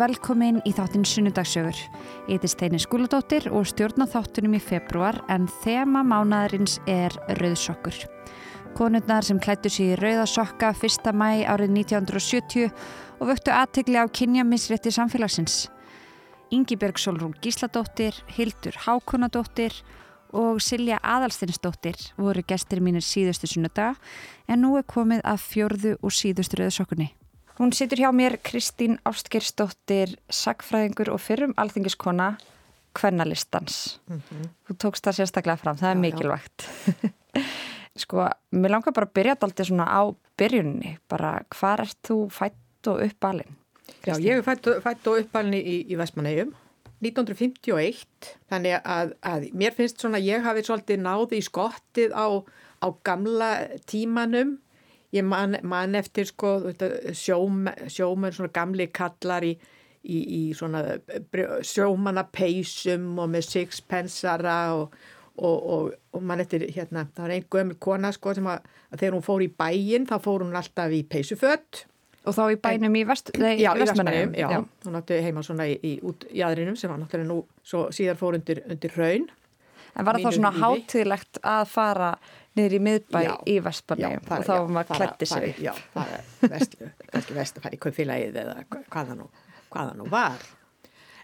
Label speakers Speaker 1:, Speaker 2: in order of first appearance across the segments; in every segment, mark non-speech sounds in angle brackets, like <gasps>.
Speaker 1: Velkomin í þáttinn Sunnudagssögur. Ég heiti Steini Skúladóttir og stjórna þáttunum í februar en þema mánaðarins er rauðsokkur. Konurnar sem klættu sér í rauðasokka 1. mæ árið 1970 og vöktu aðtegli á kynjamisrétti samfélagsins. Ingi Björg Solrún Gísladóttir, Hildur Hákonadóttir og Silja Adalstinsdóttir voru gestir mínir síðustu sunnudaga en nú er komið að fjörðu og síðustu rauðsokkunni. Hún situr hjá mér Kristín Ástgersdóttir, sagfræðingur og fyrrum alþingiskona kvennalistans. Þú tókst það sérstaklega fram, það er
Speaker 2: Já, já.
Speaker 1: mikilvægt. <laughs> sko, mér langar bara að byrja alltaf svona á byrjunni, bara hvar ert þú fætt og uppalinn?
Speaker 2: Já, ég er fætt, og- fætt og uppalni í, í Vestmannegjum 1951 þannig að, að mér finnst svona ég hafi svolítið náði í skottið á, á gamla tímanum ég man, man eftir sko sjómenn, svona gamli kallar í, í, í svona sjómanna peysum og með sixpensara og, og, og, og man eftir hérna, það var einn gömur kona sko sem að, að þegar hún fór í bæinn þá fór hún alltaf í peysufött
Speaker 1: Og þá í bænum í, vest, nei,
Speaker 2: Já, í
Speaker 1: Vestmannaeyjum,
Speaker 2: Vestmannaeyjum, já. Hún átti heima svona í, í út jæðrinum sem var náttúrulega nú svo síðar fór undir, undir raun.
Speaker 1: En var það þá svona hátíðlegt að fara niður í miðbæ
Speaker 2: Já.
Speaker 1: í Vestmannaeyjum og þá var maður klætti sig upp?
Speaker 2: Já, það er vestu, kannski vest að fara í kaupfélagið eða hva- hvað það nú, nú var.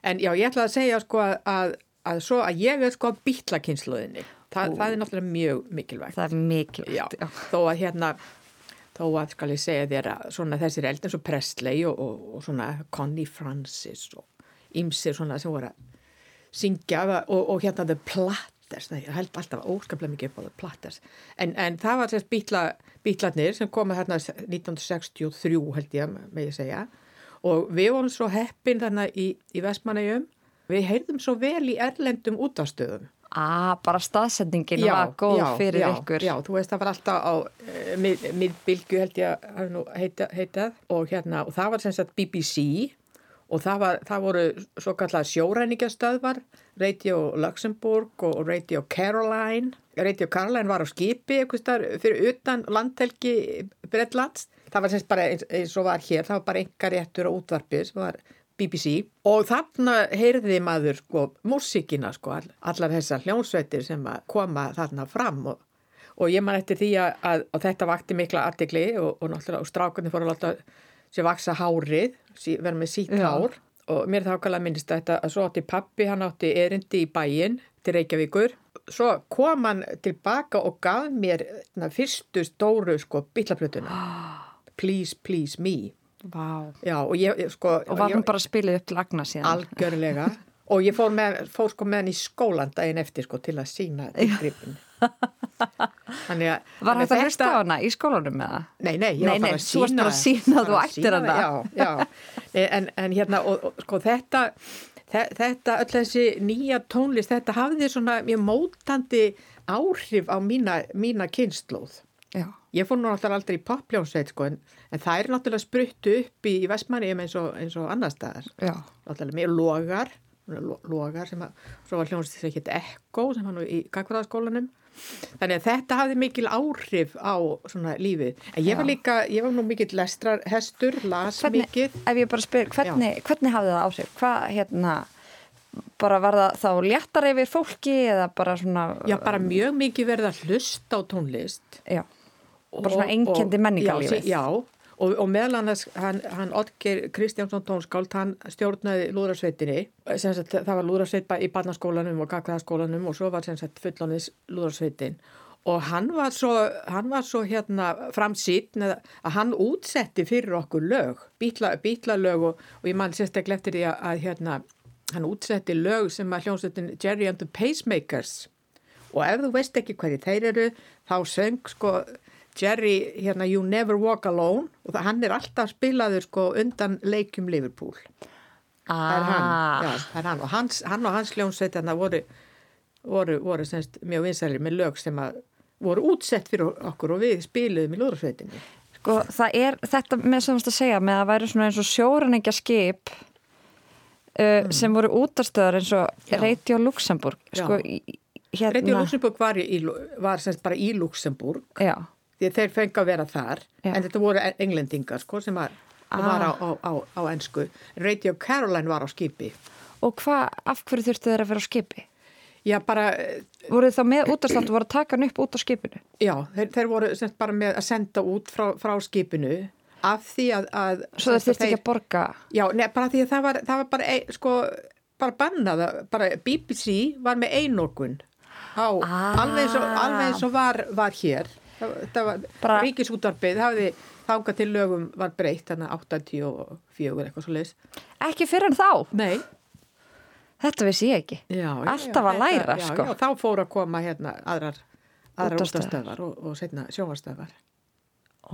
Speaker 2: En já, ég ætla að segja sko að, að, að svo að ég er sko bítlakynsluðinni. Þa, það er náttúrulega mjög mikilvægt.
Speaker 1: Það er mikilvægt,
Speaker 2: Já, þó að hérna þó að skal ég segja þér að svona þessir eld eins og Presley og, og, og svona Connie Francis og ymsir svona sem voru að syngja og, og hérna The Platters það held alltaf óskaplega mikið upp á The Platters. En, en það var sérst bítla, bítlarnir sem komið hérna 1963 held ég með ég segja. Og við vorum svo heppin þarna í, í Vestmannegjum við heyrðum svo vel í erlendum útastöðum
Speaker 1: Ah, bara staðsendingin var góð
Speaker 2: já,
Speaker 1: fyrir
Speaker 2: já,
Speaker 1: ykkur.
Speaker 2: Já, þú veist það var alltaf á uh, mið, miðbylgu held ég að heitað. Og hérna og það var sem sagt BBC og það, var, það voru svo kallar sjóræningastöðvar Radio Luxembourg og Radio Caroline. Radio Caroline var á skipi eitthvað fyrir utan landhelgi Bretlands. Það var sem sagt bara eins, eins og var hér það var bara enga réttur á útvarpið sem var BBC og þarna heyrði maður sko músíkina sko all, allar þessar hljónsveitir sem koma þarna fram og, og ég man eftir því að, að þetta vakti mikla artikli og, og náttúrulega og strákunni fóru að láta sér vaksa hárið, vera með sítt hár og mér er það ákvæmlega minnist þetta að svo átti pappi, hann átti erindi í bæinn til Reykjavíkur svo kom hann tilbaka og gaf mér na, fyrstu stóru sko bílaplötuna <gasps> Please Please Me. Já, og ég, sko...
Speaker 1: Og var hún bara spilið upp til agna síðan?
Speaker 2: Algjörlega. <laughs> Og ég fór, með, fór sko með hann í skólan daginn eftir sko til að sína gripin. Þannig að...
Speaker 1: Var þetta að
Speaker 2: að
Speaker 1: hlusta á hana í skólanum með það?
Speaker 2: Nei, nei, ég
Speaker 1: Nei,
Speaker 2: var
Speaker 1: nei,
Speaker 2: bara að
Speaker 1: þú varst
Speaker 2: sína
Speaker 1: að að þú
Speaker 2: að
Speaker 1: ættir hana.
Speaker 2: Já, já. En, en hérna, og, og sko þetta, þe- þetta, öll þessi nýja tónlist, þetta hafði svona mjög mótandi áhrif á mína, mína kynnslóð.
Speaker 1: Já.
Speaker 2: Ég fór nú náttúrulega aldrei í popljónsveit sko, en, en það er náttúrulega spruttu upp í, í Vestmanniðum eins og, eins og annar staðar.
Speaker 1: Já.
Speaker 2: Náttúrulega mjög logar, lo- logar sem að, svo var hljónst þess að geta Ekko sem var nú í gagfræðaskólanum. Þannig að þetta hafði mikil áhrif á svona lífið. En ég var líka, ég var nú mikill lestrarhestur, las
Speaker 1: Hvernig,
Speaker 2: mikið.
Speaker 1: ef ég bara spyr, hvernig, hvernig hafði það áhrif? Hvað, hérna, bara var það þá léttar yfir fólki eða bara svona...
Speaker 2: Já, bara mjög mikið verið að hlusta á tónlist.
Speaker 1: Já. Bara svona einkendi menningarlífið.
Speaker 2: Já og, og meðal annars hann, hann Oddgeir Kristjánsson tónskáld, hann stjórnaði lúðrarsveitinni, sem sagt það var lúðrarsveit í barnaskólanum og gagkvæðaskólanum og svo var fullónis lúðrarsveitin og hann var svo, hann var svo hérna framsýtt að hann útsetti fyrir okkur lög, bítla, bítla lög og, og ég man sérstaklega eftir því að, að hérna, hann útsetti lög sem að hljómsveitin Jerry and the Pacemakers. Og ef þú veist ekki hverju þeir eru þá söng sko Jerry hérna You Never Walk Alone og það, hann er alltaf spilaður sko undan leikjum Liverpool. Það er hann,
Speaker 1: Ah.
Speaker 2: já, það er hann. Og hans, hann og hans hljómsveitarna voru, voru, voru semst, mjög vinsælir með lög sem að voru útsett fyrir okkur og við spiluðum í lúðrasveitinni.
Speaker 1: Sko, það er þetta með sem þú veist að segja með að væri svona eins og sjóræningja skip uh, sem voru útastöðar eins og. Radio Luxemburg sko, hérna
Speaker 2: Radio Luxemburg var, í, var semst bara í Luxemburg
Speaker 1: Já,
Speaker 2: því þeir fengi að vera þar
Speaker 1: Já.
Speaker 2: en þetta voru englendingar sko sem var, ah. var á, á, á, á ennsku. Radio Caroline var á skipi.
Speaker 1: og hvað, af hverju þurftu þeir að vera á skipi?
Speaker 2: Já, bara, eh,
Speaker 1: Voru þið þá með útastöð og voru að taka hann upp út á skipinu?
Speaker 2: já, þeir, þeir voru semst bara með að senda út frá, frá skipinu af því að... að
Speaker 1: Svo þeir
Speaker 2: semst að
Speaker 1: þurftu ekki að borga
Speaker 2: Já, nei, bara því að það var, það var bara, ein, sko, bara bannað, bara BBC var með einokun á,
Speaker 1: Ah.
Speaker 2: alveg eins og var, var hér. Það, var,
Speaker 1: Bara-
Speaker 2: ríkisútvarpið hafði þangað til lögum var breytt, þannig að 84 eitthvað svo leiðis.
Speaker 1: Ekki fyrir en þá,
Speaker 2: Nei.
Speaker 1: þetta vissi ég ekki
Speaker 2: Já, já,
Speaker 1: Alltaf að læra,
Speaker 2: já,
Speaker 1: sko.
Speaker 2: Þá fóru að koma hérna aðrar, útastöðar og, og setna sjónvarstöðar.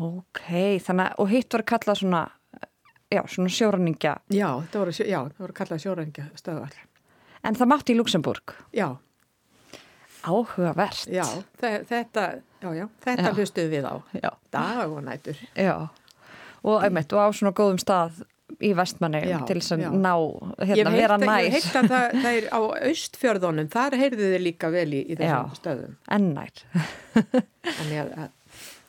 Speaker 1: Ok, þannig og hitt var kallað svona já, svona sjóræningja
Speaker 2: Já, það voru, voru kallað sjórengja stöðar.
Speaker 1: en það mátti í Luxemburg
Speaker 2: Já,
Speaker 1: Áhugavert
Speaker 2: já, þe- þetta, já, já, þetta
Speaker 1: Já.
Speaker 2: hlustuðum við á.
Speaker 1: Já.
Speaker 2: Dag og nætur.
Speaker 1: Já, og einmitt, og á svona góðum stað í vestmanni til þess að ná, hérna, vera
Speaker 2: að-
Speaker 1: nær
Speaker 2: Ég hef heitt að það, það er á austfjörðunum, þar heyrðu þið líka vel í, í þessum stöðum.
Speaker 1: en nær. <laughs>
Speaker 2: Þannig að, að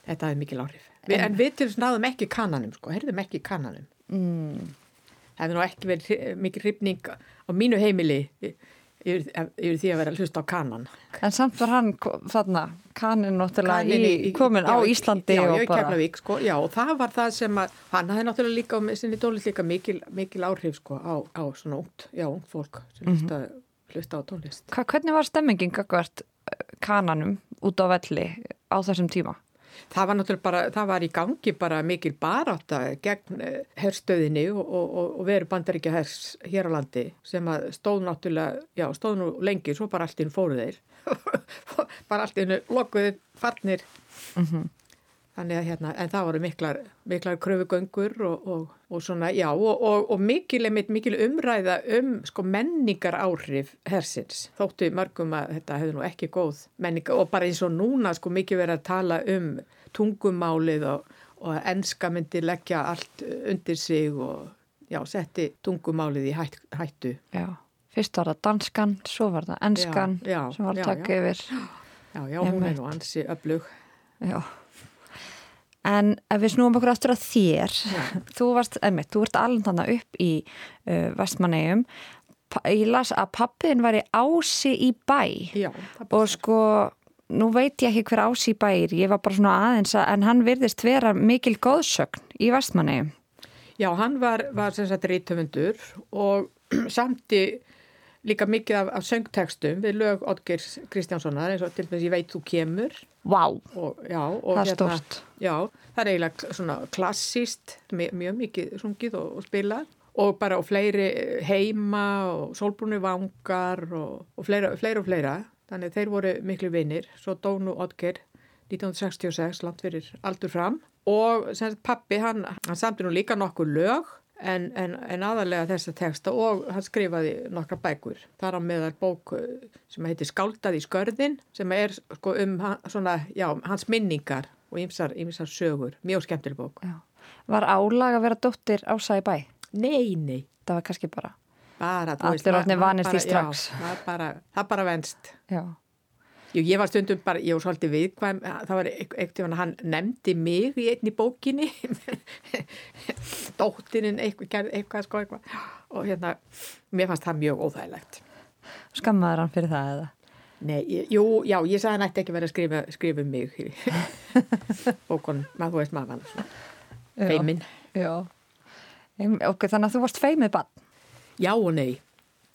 Speaker 2: þetta er mikil áhrif. Vi, en við til þess náðum ekki kannanum, sko, heyrðum ekki kannanum. Mm. Það hefði nú ekki verið mikil hrifning á mínu heimili yfir, yfir því að vera að hlusta á kannan.
Speaker 1: En samt var hann þarna, kaninn náttúrulega
Speaker 2: Kaninn
Speaker 1: í, komin á
Speaker 2: já, í-
Speaker 1: Íslandi
Speaker 2: já,
Speaker 1: og
Speaker 2: í
Speaker 1: bara,
Speaker 2: Keflavík, sko, já, og það var það sem að hann hafði náttúrulega líka með sinni tónlist líka mikil, mikil áhrif sko á, á svona ungt, já, ungt fólk sem
Speaker 1: Mhm.
Speaker 2: hlusta, hlusta á tónlist.
Speaker 1: Hva, hvernig var stemmingin gagvart kananum út á velli á þessum tíma?
Speaker 2: Það var náttúrulega bara, það var í gangi bara mikil barátta gegn eh, herstöðinni og, og, og, veru bandaríkja hers hér á landi sem að stóð náttúrulega, já, stóð nú lengi, svo bara allt inn fóru þeir. <laughs> bara allt inn lokuði farnir. Þannig að hérna, en það voru miklar, miklar kröfugöngur og, og, og svona, já, og, og, og mikil, mikil umræða um sko menningar áhrif hersins. Þóttu mörgum að þetta hefði nú ekki góð menninga og bara eins og núna sko mikið verið að tala um tungumálið og, og að enska myndi leggja allt undir sig og já, setti tungumálið í hætt, hættu.
Speaker 1: Já, fyrst var það danskan, svo var það enskan
Speaker 2: Já, já,
Speaker 1: sem var að
Speaker 2: já,
Speaker 1: taka yfir.
Speaker 2: Já, já, hún er nú ansi öflug.
Speaker 1: Já. En ef við snúum okkur aftur að þér, <laughs> þú varst, einmitt, þú ert alveg þannig upp í uh, Vestmannegjum. Ég las að pappiðin væri ási í bæ.
Speaker 2: Já,
Speaker 1: og sko, nú veit ég ekki hver ási í bæir, ég var bara svona aðeins að, en hann virðist vera mikil góðsögn í Vestmannegjum.
Speaker 2: Já, hann var, var sem sagt rítöfundur og <clears throat> samti líka mikið af, af söngtekstum við lög Odgers Kristjánssonar eins og til þess ég veit þú kemur
Speaker 1: Vá,
Speaker 2: og
Speaker 1: það er stórt.
Speaker 2: já, það er eiginlega svona klassíst, mjög, mjög mikið sungið og, og spilað. Og bara og fleiri heima og sólbrúni vangar og, og fleira, fleira og fleira. Þannig þeir voru miklu vinir. Svo dónu Odger 1966 langt fyrir aldur fram. Og sem sagt pappi hann, hann samti nú líka nokkur lög en, en, en aðalega þessa texta og hann skrifaði nokkra bækur þar á meðal bók eh, sem heitir Skáldað í skörðin sem er sko um svona, já, hans minningar og ýmsar, ýmsar sögur, mjög skemmtileg bók
Speaker 1: Já. Var álag að vera dóttir í bæ?
Speaker 2: Nei, nei,
Speaker 1: Það var kannski bara,
Speaker 2: bara þú ma-
Speaker 1: vanir því
Speaker 2: bara-
Speaker 1: strax.
Speaker 2: Já, það bara, það bara venst
Speaker 1: já.
Speaker 2: Jú, ég var stundum bara, ég var svolítið viðkvæm, það var eitthvað hann nefndi mig í einni bókinni, <laughs> dóttirinn eitthvað, eitthvað, sko, eitthvað, og hérna, mér fannst það mjög óþægilegt.
Speaker 1: Skammaður hann fyrir það eða?
Speaker 2: Nei, ég, jú, já, ég sagði hann ætti ekki verið að skrifa, skrifa um mig í <laughs> bókunum, maður þú veist maður svona, feiminn.
Speaker 1: Já. Ok, þannig að þú varst feimið bann.
Speaker 2: Já og nei,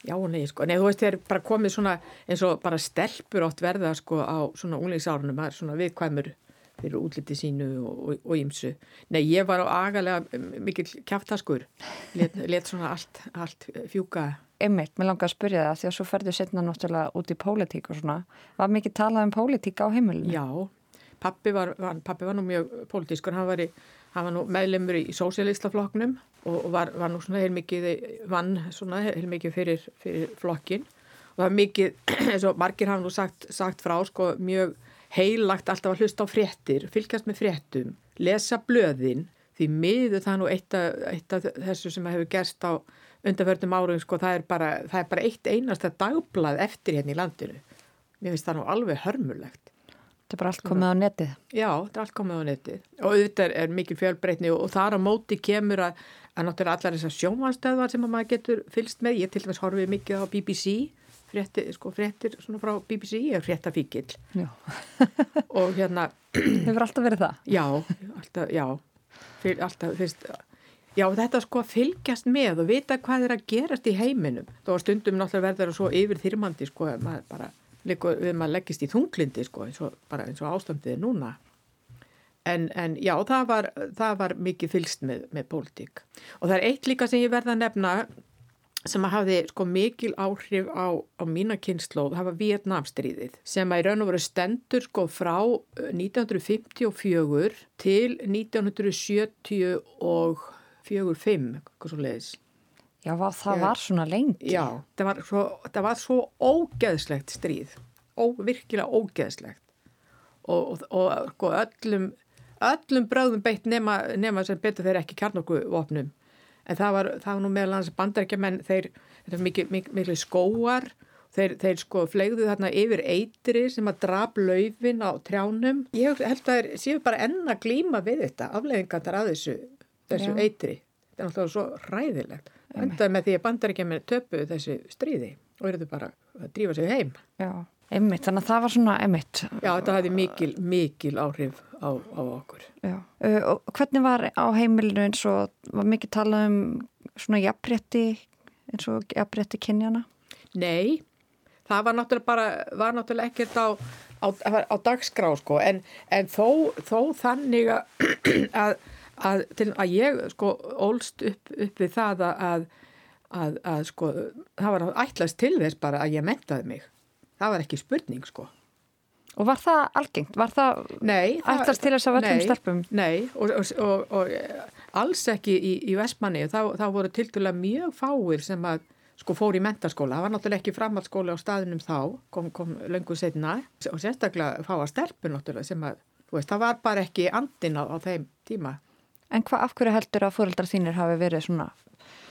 Speaker 2: já nei, sko, nei, þú veist, þeir bara komið svona, eins og bara stelpur átt verða, sko, á svona unglingsárunum, það er svona viðkvæmur fyrir útliti sínu og, ímsu. Nei, ég var á agalega mikil kjaftaskur, let, let svona allt, allt fjúka.
Speaker 1: Einmitt, mér langar að spyrja það því að svo ferðu setna náttúrulega út í pólitík og svona. Var mikið talað um pólitík á heimilinu?
Speaker 2: Já, pappi var, var, pappi var nú mjög pólitískur, hann var, í, hann var nú meðlemur í sósialistaflokknum og, var, var nú svona heilmikið vann svona heilmikið fyrir, fyrir flokkin og það var mikið, <clears throat> eins og margir hafa nú sagt, sagt frá sko mjög heilagt alltaf að hlusta á fréttir, fylgjast með fréttum, lesa blöðin því miður það nú eitt af, eitt af þessu sem hefur gerst á undanförnum árum sko það er bara, það er bara eitt einasta dagblað eftir hérna í landinu. Mér finnst það nú alveg hörmulegt.
Speaker 1: Þetta er bara allt komið á netið.
Speaker 2: Já, þetta er allt komið á netið og auðvitað er, mikil fjölbreytni og, þar á móti kemur að, að náttúrulega allar þessar sjónvanstöðvar sem maður getur fylst með. Ég til dæmis horfið mikið á BBC, fréttir, sko, fréttir svona frá BBC, ég er fréttafíkil <laughs> og hérna...
Speaker 1: Hefur alltaf verið það?
Speaker 2: Já, alltaf, já, fyr, alltaf, fyrst... Já, þetta sko fylgjast með og vita hvað er að gerast í heiminum. Þó að stundum náttúrulega verður það svo yfir þyrmandi sko að maður bara líka við maður leggist í þunglindi sko eins og, eins og ástandið núna. En, en já, það var, það var mikið fylgst með, með pólitík. Og það er eitt líka sem ég verða að nefna sem að hafi sko mikil áhrif á, á mína kynnslóð, það var Vietnamstríðið sem að í raun og veru stendur sko frá 1954 til 1974-5, eitthvað svo leiðis.
Speaker 1: Já, það var svona lengi.
Speaker 2: Já, það var svo, það var svo ógeðslegt stríð, ó, virkilega ógeðslegt og, og, og sko, öllum, öllum bröðum beitt nema, nema sem betur þeir ekki kjarnokku vopnum. En það var, það var nú meðal hans bandarækjumenn, þeir, þetta er mikið, mikið, mikið skóar, þeir, þeir sko flegðu þarna yfir eitri sem að draf laufin á trjánum. Ég held að þeir séu bara enna glíma við þetta, afleðingantar að þessu, þessu eitri. Þetta er náttúrulega svo ræðilegt. Endaði með því að bandarækjumenn töpu þessu stríði og eruðu bara að drífa sig heim.
Speaker 1: Já, einmitt, þannig að það var svona einmitt.
Speaker 2: Já, þetta hefði mikil, mikil áhrif á, á okkur.
Speaker 1: Já, og hvernig var á heimilinu eins og var mikið talað um svona jafnrétti eins og jafnrétti kynjana?
Speaker 2: Nei, það var náttúrulega bara, var náttúrulega ekkert á, á, á dagskrá sko, en, en þó, þó þannig að, <clears throat> að, til, að ég sko ólst upp, upp við það að, að sko, það var ætlast til þess bara að ég mentaði mig. Það var ekki spurning sko.
Speaker 1: Og var það algengt? Var það
Speaker 2: nei,
Speaker 1: ættast til þess að völdum stelpum?
Speaker 2: Nei, og, og, og, og alls ekki í, í Vestmanni. Þá, þá voru til dæla mjög fáir sem að sko fór í mentarskóla. Það var náttúrulega ekki framhaldsskóla á staðinum þá, kom, kom löngu setna og sérstaklega fá að stelpu náttúrulega sem að, þú veist, það var bara ekki andin á, á þeim tíma.
Speaker 1: En hvað, af hverju heldur að fóreldrar þínir hafi verið svona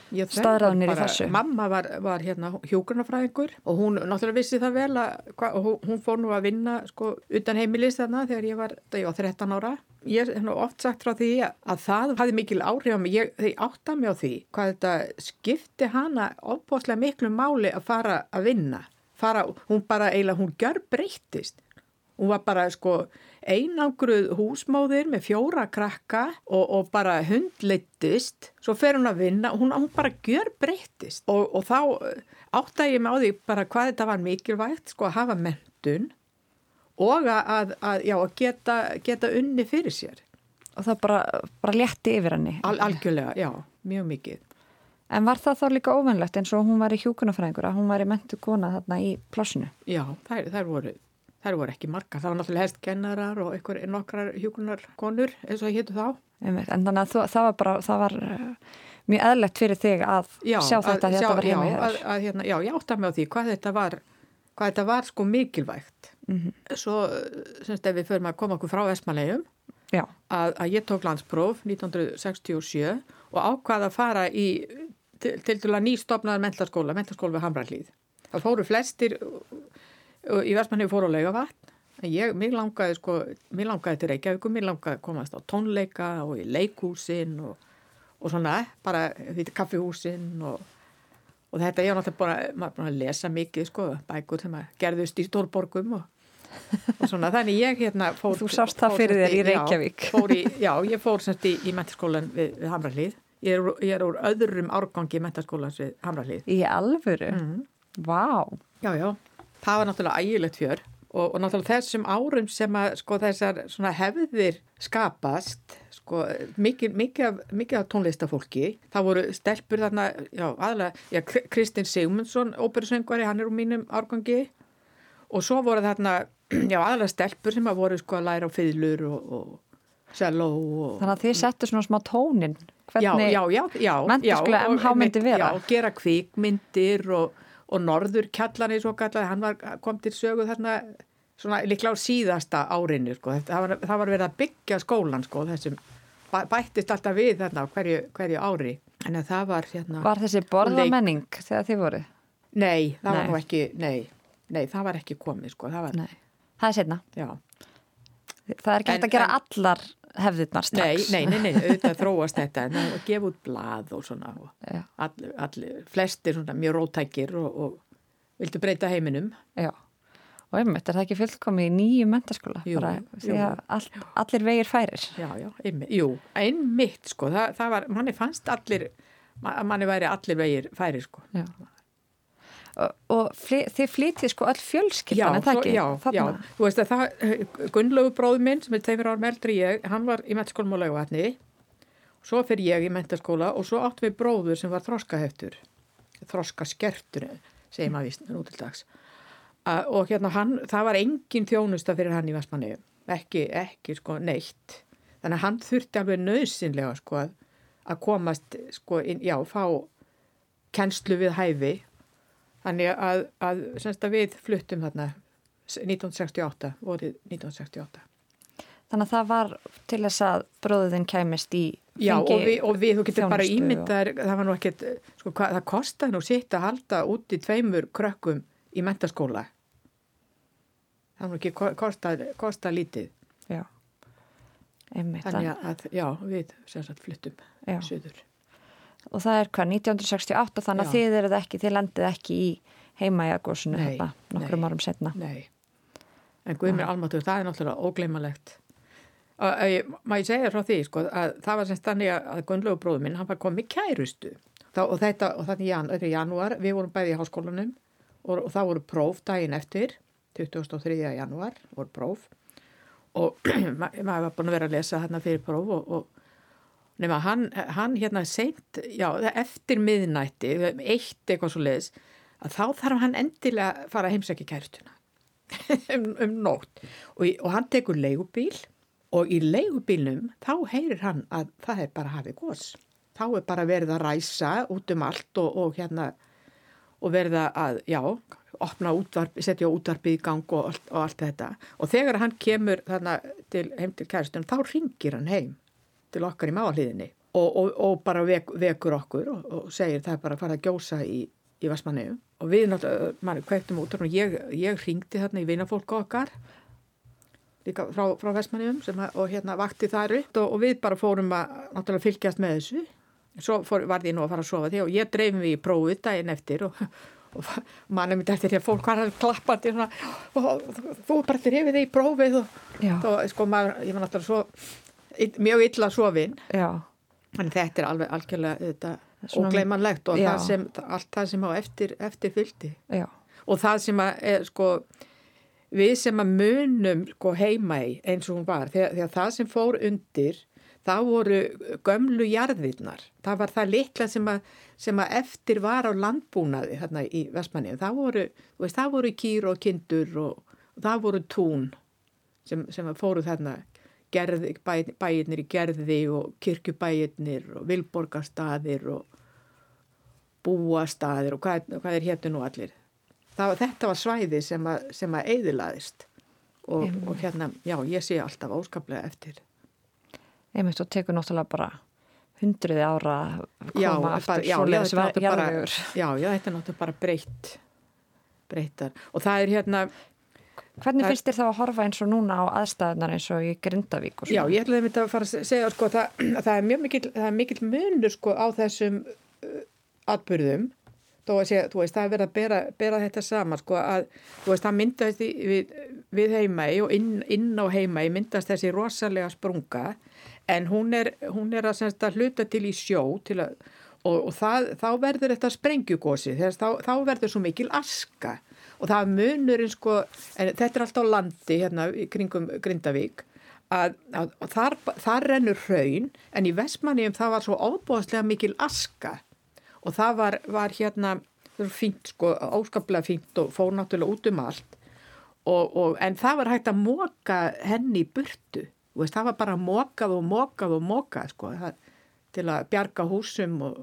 Speaker 1: staðræðunir í þessu?
Speaker 2: Mamma var, var hérna hjókurnafræðingur og hún náttúrulega vissi það vel að hva, hún fór nú að vinna sko utan heimilis þarna þegar ég var, ég var 13 ára. Ég hef nú oft sagt frá því að það hafði mikil áhrif á mig, ég, þeir átta mig á því hvað þetta skipti hana ofbóðslega miklu máli að fara að vinna. Fara, hún bara eiginlega, hún gjör breyttist. Hún var bara sko einangruð húsmóðir með fjóra krakka og, og bara hundleittist. Svo fer hún að vinna og hún, hún bara gjör breyttist. Og, og þá ég mig á því bara hvað þetta var mikilvægt, sko að hafa mentun og að, að, já, að geta, geta unni fyrir sér.
Speaker 1: Og það bara, bara létti yfir henni?
Speaker 2: Al, algjörlega, já, mjög mikið.
Speaker 1: En var það þá líka ofennlegt eins og hún var í hjúkunafræðingur að hún var í mentu kona þarna í plossinu?
Speaker 2: Já, þær, þær voru þær voru ekki marga, það var náttúrulega helst kennarar og einhver nokkrar hjókunarkonur eins og héttu þá.
Speaker 1: En þannig að þú, það var bara, það var uh, mjög eðlegt fyrir þig að já, sjá þetta að, að þetta var heima
Speaker 2: í þér. Hérna, já, ég átta mig á því hvað þetta var, hvað þetta var sko mikilvægt. Mm -hmm. Svo, semst ef við förum að koma okkur frá Vestmanlegjum, að, að ég tók landspróf 1967 og ákvaða að fara í til, til dæla nýstofnaðar mentaskóla, mentaskóla við Hamrallíð. Það fóru flestir í Vestmanni fór á laugavatn ég, mér langaði sko, mér langaði til Reykjavík mér langaði að komast á tónleika og í leikúsin og, og svona, bara því kaffihúsin og, og þetta ég var náttúrulega bara, maður bara að lesa mikið sko, bækur sem að gerðust í stórborgum og, og svona, þannig ég hérna fór
Speaker 1: Þú sást það fyrir þér í Reykjavík
Speaker 2: Já, í, já ég fór semst í, í mentaskólan við, við Hamrallíð ég er, ég er úr öðrum árgangi mentaskólans við Hamrallíð
Speaker 1: Í alvöru? Mm. Vá wow.
Speaker 2: Já, já það var náttúrulega ægilegt fjör og, og náttúrulega þessum árum sem að sko þessar hefðir skapast sko mikið, mikið, mikið af tónlistafólki það voru stelpur þarna já aðlega, já Kristinn Sigmundsson óperusöngvari, hann er úr mínum árgangi og svo voru þarna <clears throat> já, aðalega stelpur sem að voru sko að læra á fiðlur og, og selló og...
Speaker 1: Þannig að þið settu svona smá tónin
Speaker 2: Já, já, já, já.
Speaker 1: menntaskóla
Speaker 2: já, og-
Speaker 1: MH myndi vera.
Speaker 2: Já, gera kvikmyndir og, og norður kjallari svo kallaði, hann var, kom til sögu þarna svona líklega á síðasta árinu sko. Það, var, það var verið að byggja skólan sko, þessum bæ- bættist alltaf við þarna hverju, hverju ári en það var hérna
Speaker 1: Var þessi borðamenning þegar þið voru?
Speaker 2: Nei, það
Speaker 1: Nei.
Speaker 2: var nú ekki, nei, nei, það var ekki komið sko, það var,
Speaker 1: Nei. Það er setna.
Speaker 2: já.
Speaker 1: Það er ekki hægt að gera
Speaker 2: en-
Speaker 1: allar hefðirnar
Speaker 2: Nei,
Speaker 1: strax.
Speaker 2: nei, nei, nei, <laughs> auðvitað þróast þetta en það gefa út blað og svona og all, all, flestir svona mjög rótækir og, og vildu breyta heiminum
Speaker 1: Já. Og einmitt, er það ekki fullkomið í nýju mentaskóla? Bara, því að all, allir vegir færir.
Speaker 2: Já, já, einmitt, jú, einmitt sko, það, það var, manni fannst allir ma- manni væri allir vegir færi sko
Speaker 1: Já. Og, fly, þið flytið sko öll fjölskyldan, er það ekki?
Speaker 2: já,
Speaker 1: Þarna?
Speaker 2: já, þú veist að það Gunnlaugur bróður minn sem er tveimur árum eldri ég, hann var í mentaskólum á laugavatni svo fyrir ég í mentaskóla og svo átt við bróður sem var þroskaheftur þroskaskertur segir maður vist nú til dags. Uh, og hérna hann, það var engin þjónusta fyrir hann í Vestmanni ekki, ekki sko neitt. Þannig að hann þurfti alveg nöðsynlega sko að komast sko inn, já, fá kennslu við hæfi þannig að, að, semst að við fluttum þarna 1968, vorið 1968
Speaker 1: Þannig að það var til þess að bróðin kæmist í
Speaker 2: Já, og
Speaker 1: fengi
Speaker 2: við, og við, þú getur bara
Speaker 1: þjónustu og-
Speaker 2: ímyndar, það var nú ekkert, sko, það kostaði nú sitt að halda út í tveimur krökkum í mentaskóla. Það var nú ekki ko- kostað, kostað lítið.
Speaker 1: Já, einmitt.
Speaker 2: Þannig að, já, við sem sagt fluttum söður.
Speaker 1: Og það er hvað, 1968, þannig að
Speaker 2: Já.
Speaker 1: þið eruð ekki, þið landið ekki í heimæjagósinu
Speaker 2: Nei,
Speaker 1: þarna, nokkrum
Speaker 2: nei.
Speaker 1: árum setna.
Speaker 2: Nei, en Guðmur Almatur, það er náttúrulega ógleymalegt. Má ég segja frá því, sko, að það var semst þannig að- að Gunnlaugur bróður minn, hann var komið kærustu. Þá, og þetta, og þannig jan, þetta er janúar, við vorum bæði í háskólanum og, og það voru próf daginn eftir, 23. janúar voru próf og <clears throat> ma- maður var búin að vera að lesa hérna fyrir próf og, og nema hann, hann hérna seint, já, eftir miðnætti, eitt eitthvað svo leiðis, að þá þarf hann endilega að fara heimsækja kærtuna <laughs> um, um nótt og, og hann tekur leigubíl og í leigubílnum þá heyrir hann að það er bara hafið gos. Þá er bara verið að ræsa út um allt og, og hérna og verða að, já, opna útvarp, setja útvarpið í gang og og allt þetta. Og þegar hann kemur þarna til, heim til kæristunum, þá ringir hann heim til okkar í máliðinni og, og, og bara vek, vekur okkur og, og segir það er bara að fara að gjósa í, í Vestmanniðu. Og við náttúrulega, kveiktum út og ég, ég ringdi þarna í vinafólku okkar líka frá, frá Vestmanniðum að, og hérna vakti þar upp og, við bara fórum að náttúrulega fylgjast með þessu. Svo fór, var ég nú að fara að sofa því og ég dreifum við í prófið daginn eftir og, og mannum mitt eftir því að fólk var alveg klappandi svona, og þú bara drifið þig í prófið og þá, sko, maður, ég var náttúrulega svo, mjög illa sofin Þannig þetta er alveg algjörlega ógleymanlegt og það sem, allt það sem á eftir, eftir fylgdi.
Speaker 1: já,
Speaker 2: Og það sem að, er, sko, við sem að munum sko, heima í eins og hún var, þegar, þegar það sem fór undir, það voru gömlu jarðirnar. Það var það litla sem að, sem að eftir var á landbúnaði þarna í Vestmanni. Það voru, veist, það voru kýr og kindur og, og það voru tún sem, sem fóru þarna gerði, bæ, bæirnir í gerði og kirkjubæirnir og vilborgarstaðir og búastaðir og hvað, hvað er héttu nú allir. Það, þetta var svæði sem að, sem að eyðilaðist og, og hérna, já, ég sé alltaf óskaplega eftir.
Speaker 1: einmitt og tekur náttúrulega bara hundruði ára
Speaker 2: Já,
Speaker 1: koma
Speaker 2: bara-
Speaker 1: aftur
Speaker 2: já, já, þetta bara-. Já, já, þetta er náttúrulega bara breytt, breyttar. Og það er hérna,
Speaker 1: Hvernig finnst þér þá að horfa eins og núna á aðstæðunar eins og í Grindavík og
Speaker 2: Já, ég ætlaði að að fara að segja sko, það, að <clears throat> það er mjög mikill, það er mikill munur sko, á þessum uh, atbyrðum þó að segja, þú veist, það er verið að bera, bera þetta saman sko, að, þú veist, það myndast við, við heimægi og inn, inn á heimægi myndast þessi rosalega sprunga. En hún er, hún er að, semst, að hluta til í sjó til að, og, og það, þá verður þetta sprengjugósi þess þá, þá verður svo mikil aska og það munurinn sko, en þetta er alltaf á landi hérna kringum Grindavík að, að, að þar, þar rennur hraun en í Vestmanniðum það var svo óbúðslega mikil aska. Og það var, var hérna fínt sko, óskaplega fínt og fór náttúrulega út um allt. Og, og, en það var hægt að móka henni í burtu. Veist, það var bara mókað og mókað og mókað sko, það, til að bjarga húsum og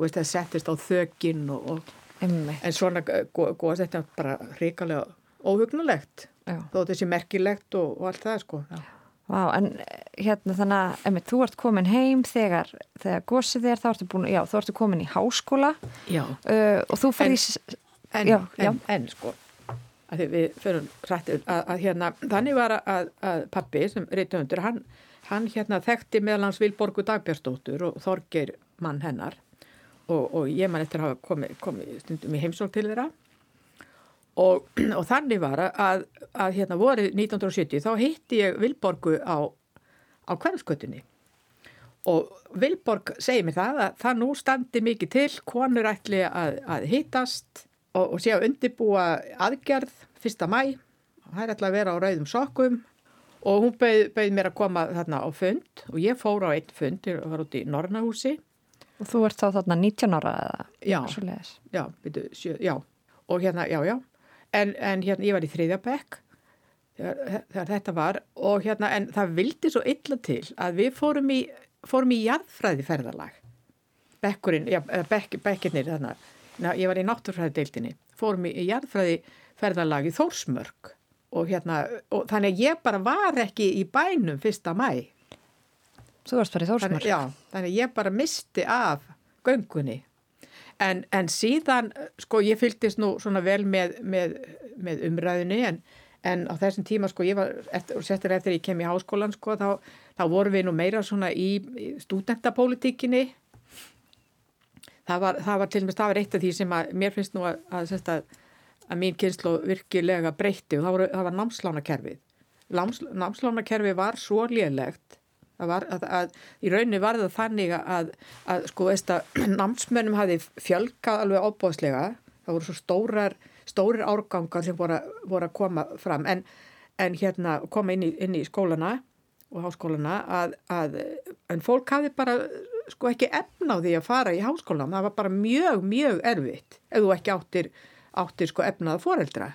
Speaker 2: veist, það settist á þögin og, og
Speaker 1: Einmitt.
Speaker 2: en svona góð þetta er bara ríkalega óhugnulegt
Speaker 1: Já.
Speaker 2: þó þessi merkilegt og, og allt það sko Já.
Speaker 1: Vá, en eh, hérna þannig að einmitt, þú ert komin heim þegar, þegar gósið þér, þá ertu búin, já, þú ertu komin í háskóla
Speaker 2: Já.
Speaker 1: uh, og þú fyrir í...
Speaker 2: en,
Speaker 1: Já, já.
Speaker 2: en, en sko að við förum rættið að, að hérna, þannig var að, að pappi sem reytöndur, hann, hann hérna þekkti meðal hans Vilborgu Dagbjörnsdóttur og Þorgeir mann hennar og, og ég man eftir að hafa komið komi stundum í heimsók til þeirra. Og, og þannig var að, að hérna voru 1970 þá hitti ég Vilborgu á, á hverfskötunni og Vilborg segir mér það að það nú standi mikið til, konur ætli að, að hittast og, og sé að undibúa aðgerð fyrsta mæ, það er ætla að vera á rauðum sokkum. Og hún bauð, bauð mér að koma þarna á fund og ég fór á einn fund, ég var út í Nornahúsi
Speaker 1: Og þú ert þá þarna 19 ára eða
Speaker 2: Já. já, byrju, sjö, já, og hérna, já, já, en, en hérna, ég var í þriðja bekk þegar, þegar þetta var. Og hérna, en það vildi svo illa til að við fórum í, fórum í jarðfræði ferðalag, bekkurinn, já, bekk, bekkirnir þarna, na, ég var í náttúrfræðideildinni, fórum í, í jarðfræði ferðalag í Þórsmörk. Og hérna, og þannig að ég bara var ekki í bænum fyrsta mæ,
Speaker 1: Þú varst bara í
Speaker 2: þannig,
Speaker 1: Þórsmörk.
Speaker 2: já, þannig ég bara misti af göngunni. En, en síðan sko ég fylgdist nú svona vel með, með, með umræðinni en, en á þessum tíma sko ég var eftir, sérstaklega eftir ég kem í háskólan sko þá, þá vorum við nú meira svona í, stúdentapólitíkinni. Það var, það var til og með það var eitt af því sem að mér finnst nú að, að, að, að, mín kynslu virkilega breytti og það, voru, það var námslánakerfið. Náms, námslánakerfið var svo lélegt var að, að í rauninni var það þannig að, að sko veist að <clears throat> námsmönnum hafi fjölkað alveg óbóðslega. Það voru svo stórar, stórir árgangar sem voru, voru að koma fram en, en hérna koma inn í, inn í skólana og háskólana að, en fólk hafi bara sko ekki efna á því að fara í háskólan. Það var bara mjög, mjög erfitt ef þú ekki áttir, áttir sko efnaða foreldra.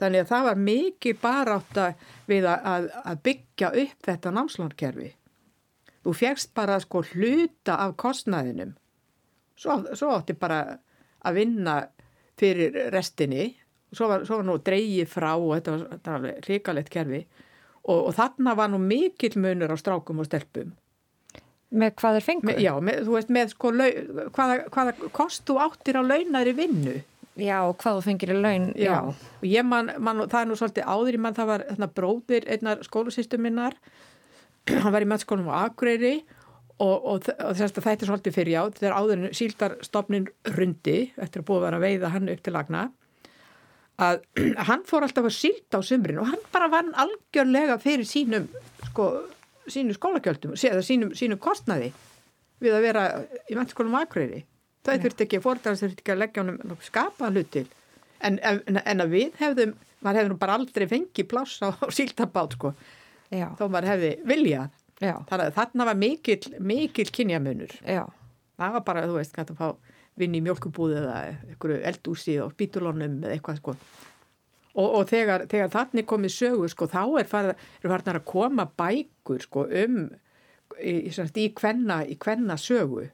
Speaker 2: Þannig að það var mikið barátta við að, að, byggja upp þetta námslánkerfi. Þú fegst bara sko hluta af kostnaðinum. Svo, svo átti bara að vinna fyrir restinni. Svo var, svo var nú dreigið frá og þetta var, þetta var ríkalegt kerfi. Og, og þarna var nú mikill munur á strákum og stelpum.
Speaker 1: Með hvað er fengur?
Speaker 2: Já, með, þú veist með sko lau, hvaða, hvaða kost þú áttir á launari vinnu.
Speaker 1: Já, hvað þú fengir í laun?
Speaker 2: Já, og ég man, man, það er nú svolítið áður í mann, það var þarna bróðir einnar skólasýstu minnar, <clears throat> hann var í mennskólum á Akureyri og, og, og þess að þetta er svolítið fyrir já, þegar áður en síldarstofnin rundi, eftir að búið vera að veiða hann upp til lagna, að <clears throat> hann fór alltaf að sílda á sumrin og hann bara vann algjörlega fyrir sínum, sko, sínum skólagjöldum, eða sínum, sínum kostnaði við að vera í mennskólum á Akureyri. Það þurfti ekki, fórðar þurfti ekki að leggja honum skapaðan hlut til. En, en, en að við hefðum, maður hefði nú bara aldrei fengið pláss á, á síldabát, sko,
Speaker 1: Já,
Speaker 2: þó maður hefði viljað. að þarna var mikill, mikill kynjamunur.
Speaker 1: já.
Speaker 2: Það var bara, þú veist, hægt að fá vinn í mjölkubúði eða einhverju eldúsi og spítulónum eða eitthvað, sko. Og, og þegar, þegar þannig komið sögu, sko, þá er farið að koma bækur, sko, um, í, í, í í kvenna sögu.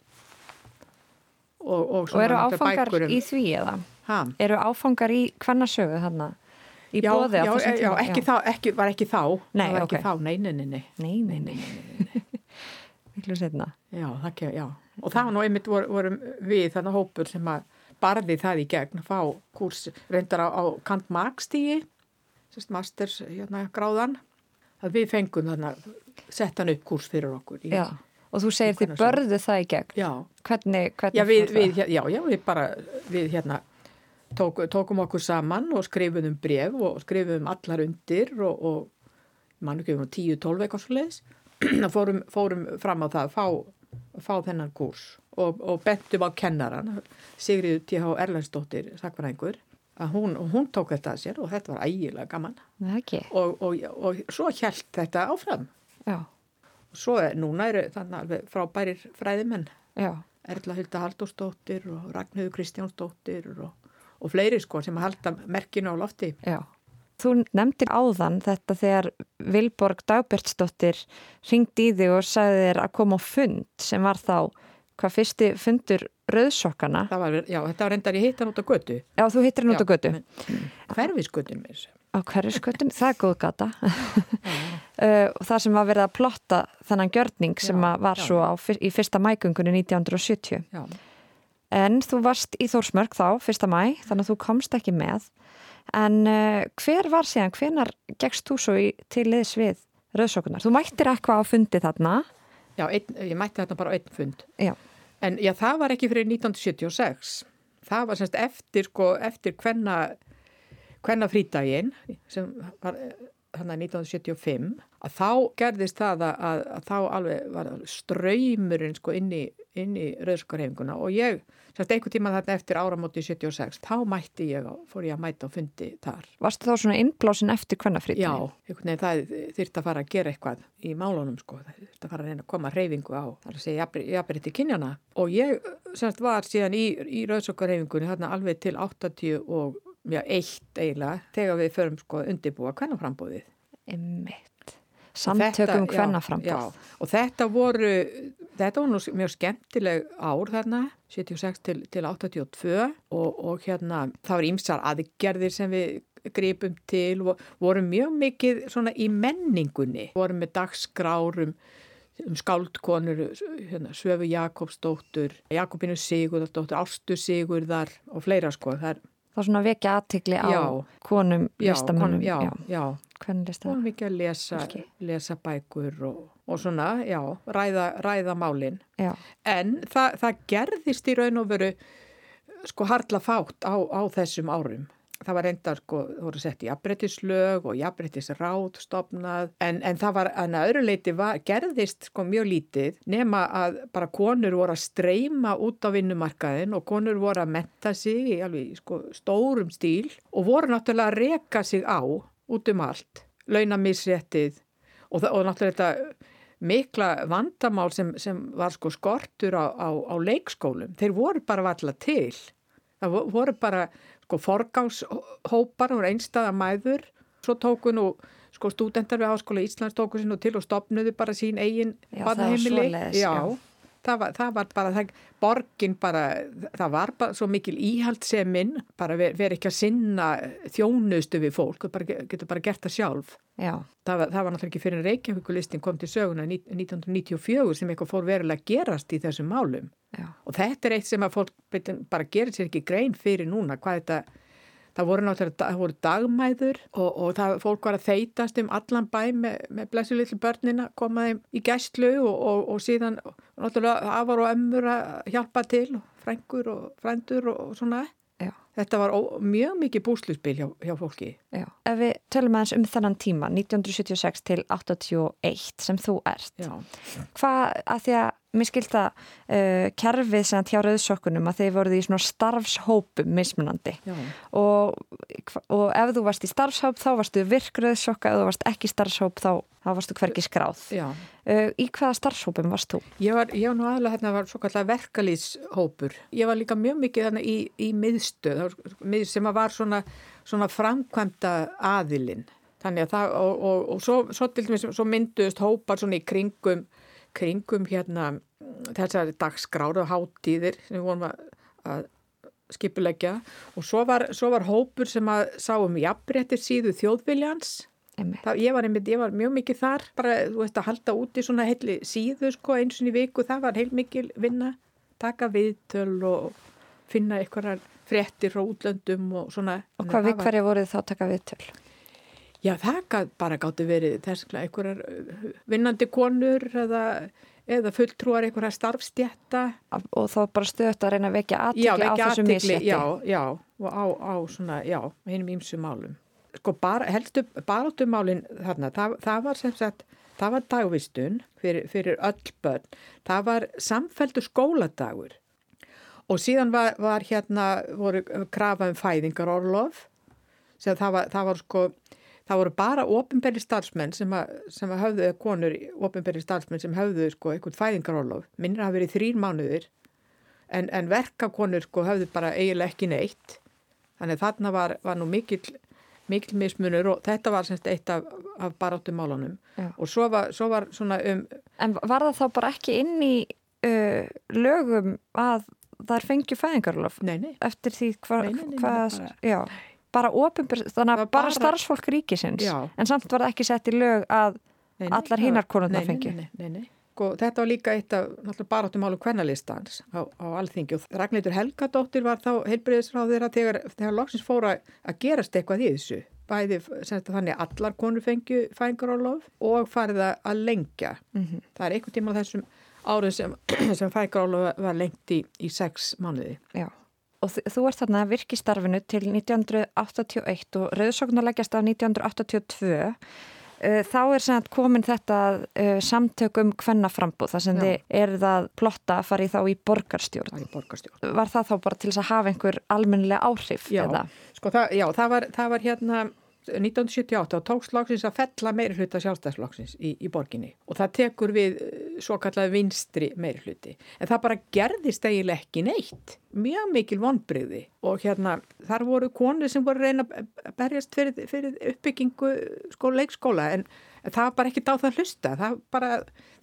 Speaker 2: Og, og,
Speaker 1: Og eru áfangar
Speaker 2: bækur um-
Speaker 1: í því eða?
Speaker 2: Ha?
Speaker 1: Eru áfangar í hvernasögu þarna? Í
Speaker 2: já,
Speaker 1: bóði á
Speaker 2: já,
Speaker 1: þessum
Speaker 2: já,
Speaker 1: tíma?
Speaker 2: ekki Þá, ekki, var ekki þá
Speaker 1: Nei,
Speaker 2: var ekki
Speaker 1: ok.
Speaker 2: þá, nei, nei, nei, nei.
Speaker 1: Nei, nei. <laughs> Miklu setna.
Speaker 2: Já, ekki, já. Og það var nú einmitt vor, vorum við þannig hópur sem að barði það í gegn að fá kurs reyndar á, á Kant Marx-stígi, sérst masters hérna gráðan, að við fengum þannig að setja hann upp kurs fyrir okkur. Í,
Speaker 1: Já. Og þú segir þið börðu það í gegn.
Speaker 2: Já,
Speaker 1: Hvernig, hvernig
Speaker 2: já, við, við, já, já, við bara, við hérna tók, tókum okkur saman og skrifuðum bref og skrifuðum allar undir og, og mann ekki um 10-12 eitthvað svo leiðis <clears throat> fórum, fórum fram á það að fá, fá þennan kurs og, og bentum á kennaran Sigriður T.H. Erlendsdóttir sakfræðingur að hún, hún tók þetta að sér og þetta var ægilega gaman. Og, og, og svo hjælt þetta áfram.
Speaker 1: Já,
Speaker 2: og svo er, núna eru þannig alveg frábærir fræðimenn
Speaker 1: já,
Speaker 2: Erla Hulda Halldórsdóttir og Ragnhildur Kristjánsdóttir og, og fleiri sko sem að halda merkinu á lofti.
Speaker 1: já. Þú nefndir áðan þetta þegar Vilborg Dagbjörnsdóttir ringdi í þig og sagði þér að koma á fund sem var þá hvað fyrsti fundur rauðsokkana.
Speaker 2: Var, já, þetta var reyndar ég hittan út á götu.
Speaker 1: Já, þú hittir hann út á götu.
Speaker 2: Hverfisgötun mér.
Speaker 1: Á hverfisgötun, það er góð gata. <laughs> Uh, það sem var verið að plotta þennan gjörning sem já, var já, svo á, í fyrsta mægungunni 1970. Já. En þú varst í Þórsmörg þá, fyrsta mæ, þannig að þú komst ekki með. En uh, hver var síðan, hvenar gegst þú svo í, til liðs við rauðsokkunar? Þú mættir eitthvað á fundi þarna?
Speaker 2: Já, ein, ég mætti þarna bara einn fund.
Speaker 1: Já.
Speaker 2: En já, það var ekki fyrir 1976. Það var semst eftir, sko, eftir hvenna, hvenna frítaginn sem var hann að 1975 að þá gerðist það að, að, að þá alveg var ströymurinn sko inn í, í rauðskarhefinguna og ég, semst einhver tíma þarna eftir áramóti 76, þá mætti ég og fór ég að mæta og fundi þar.
Speaker 1: Varstu þá svona innblásin eftir hvenna frítaginn?
Speaker 2: Já, veginn það þurfti að fara að gera eitthvað í málunum sko, það þurfti að fara að reyna að koma reyfingu á, það er að segja jafnbreytti kynjana og ég semst var síðan í, í rauðskarhefingunni þarna alveg til 80 og já, eitt eiginlega þegar við förum sko undirbúa hvernaframbóðið.
Speaker 1: Einmitt. Samtökum hvernaframbóð.
Speaker 2: Og þetta voru, þetta voru mjög skemmtileg ár þarna, 76 til, til 82 og, og hérna það var ímsar aðgerðir sem við gripum til og vorum mjög mikið svona í menningunni. Vorum með dagskrárum um skáldkonur, hérna, Svöfu Jakobsdóttur, Jakobinu Sigurðardóttur, Ástu Sigurðar og fleira sko. Það er
Speaker 1: þá svona vekja aðtikli á já, konum listamannum
Speaker 2: já, já, hvernig
Speaker 1: konum
Speaker 2: ekki að lesa, lesa bækur og, og svona, já, ræða, ræða málin. En það, það gerðist í raun og veru sko hardla fátt á, á þessum árum það var enda sko, þú voru sett í jafnbrettislög og jafnbrettisráð stopnað, en, en það var en að öðru leiti var, gerðist sko mjög lítið nema að bara konur voru að streyma út á vinnumarkaðin og konur voru að metta sig í alveg sko stórum stíl og voru náttúrulega að reka sig á út um allt, launamissréttið og, og náttúrulega þetta mikla vandamál sem, sem var sko skortur á, á, á leikskólum, þeir voru bara valla til, það voru bara sko forgáshópar og einstaða mæður. Svo tóku nú sko stúdendar við Háskóla Íslands tóku sér nú til og stopnuðu bara sín eigin
Speaker 1: badnaheimili
Speaker 2: já, það var, það var bara það, borgin bara, það var bara svo mikil íhaldseminn, bara verið ver ekki að sinna þjónustu við fólk bara, getur bara gert það sjálf. Það var, það var náttúrulega ekki fyrir en Reykjavíkulistin kom til söguna 1994 sem eitthvað fór verulega gerast í þessum málum. Já. og þetta er eitt sem að fólk bara gerir sér ekki grein fyrir núna hvað þetta, það voru náttúrulega það voru dagmæður og, og það, fólk var að þeitast um allan bæ með, með blessu litlu börnina, komaði í gæstlu og, og, og síðan náttúrulega afar og ömmur að hjálpa til frængur og frændur og svona Já. Þetta var mjög mikið búsluspil hjá, hjá fólki.
Speaker 1: Já. Ef við tölum aðeins um þannan tíma, 1976 til 81 sem þú ert, Já. hvað að því að mér skilt að uh, kerfið sem hjá rauðsokkunum að þeir voruð í svona starfshópum mismunandi. Og, og ef þú varst í starfshóp þá varstu virkrauðsokka, ef þú varst ekki starfshóp þá, þá varstu hverki skráð. Uh, í hvaða starfshópum varst þú?
Speaker 2: Ég var, ég var nú aðalega hérna var svo kallar verkalýshópur ég var líka mjög mikið hérna í, í miðstöð sem var svona, svona framkvæmda aðilinn. Þannig að það og, og, og svo, svo, svo mynduðist hópar svona í kringum kringum hérna þessari dagskráru og hátíðir sem við vorum að, að skipulegja og svo var, svo var hópur sem að sáum jafnbrettir síðu þjóðviljans. Það, ég, var einmitt, ég var mjög mikið þar. Bara, þú veist, að halda úti svona heilli síðu sko, eins og í viku, það var heil mikil vinna, taka viðtöl og finna eitthvað fréttir frá útlöndum og svona.
Speaker 1: Og hvað vikvarja voruð þá taka viðtöl?
Speaker 2: Já, það bara gáttu verið þess að einhverjar uh, vinnandi konur eða, eða fulltrúar einhverjar starfstjætta.
Speaker 1: Og þá bara stöðt að reyna að vekja aðtikli á þessu missetti.
Speaker 2: Já, já, og á, á svona, já, hennum ímsu málum. Sko, bara, helstu barátumálinn þarna, það, það var sem sagt, það var dagvistun fyrir, fyrir öll börn. Það var samfældu skóladagur og síðan var, var hérna, voru krafa um fæðingar orlof, sem það var, það var sko það voru bara ofinberi starfsmenn sem að, sem að höfðu, konur ofinberi starfsmenn sem höfðu sko eitthvað fæðingarólof, minnir að verið þrýr mánuður en, en verkakonur sko höfðu bara eiginlega ekki neitt. Þannig þarna var, var nú mikil mikil mismunur og þetta var semst eitt af, af baráttumálunum.
Speaker 1: Já.
Speaker 2: og svo var, svo var svona um
Speaker 1: En var það þá bara ekki inn í uh, lögum að þær fengju fæðingarlof
Speaker 2: nei, nei,
Speaker 1: eftir því hva, hvað,
Speaker 2: bara-
Speaker 1: já, bara að
Speaker 2: var
Speaker 1: bara,
Speaker 2: bara-
Speaker 1: starfsfólk ríkisins,
Speaker 2: Já.
Speaker 1: en samt var það ekki sett í lög að
Speaker 2: nei, nei
Speaker 1: Allar
Speaker 2: nei, nei, nei. Sko, þetta var líka eitt af baráttumálum kvennalistans á, á alþingi og Ragnhildur Helgadóttir var þá heilbriðisráð þeirra þegar, þegar loksins fóra að gerast eitthvað í þessu bæði þannig að allar konur fengju fængarólof og farið að- að lengja
Speaker 1: Mhm.
Speaker 2: það er einhvern tíma á þessum árum sem, <clears throat> sem fængarólof var lengt í, í sex mánuði
Speaker 1: Já. Og þú ert þarna virkistarfinu til 1981 og rauðsóknar leggjast af 1982. Uh, Þá er sem sagt komin þetta uh, samtökum kvennaframbúð þar sem
Speaker 2: Já.
Speaker 1: þið er það plotta að fara í þá í borgarstjórn.
Speaker 2: í borgarstjórn
Speaker 1: Var það þá bara til þess að hafa einhver almennilega áhrif?
Speaker 2: Já, sko, það, já það, var, það var hérna 1978 og tókst loksins að fella meiri hluta sjálfstæðsloksins í, í borginni og það tekur við eh, svo kallaði vinstri meiri hluti en það bara gerðist eiginlega ekki neitt. Mjög mikil vonbreyði og hérna þar voru konur sem voru reyna að berjast fyrir, fyrir uppbyggingu sko, leikskóla en það var bara ekki á það hlusta. Það, bara,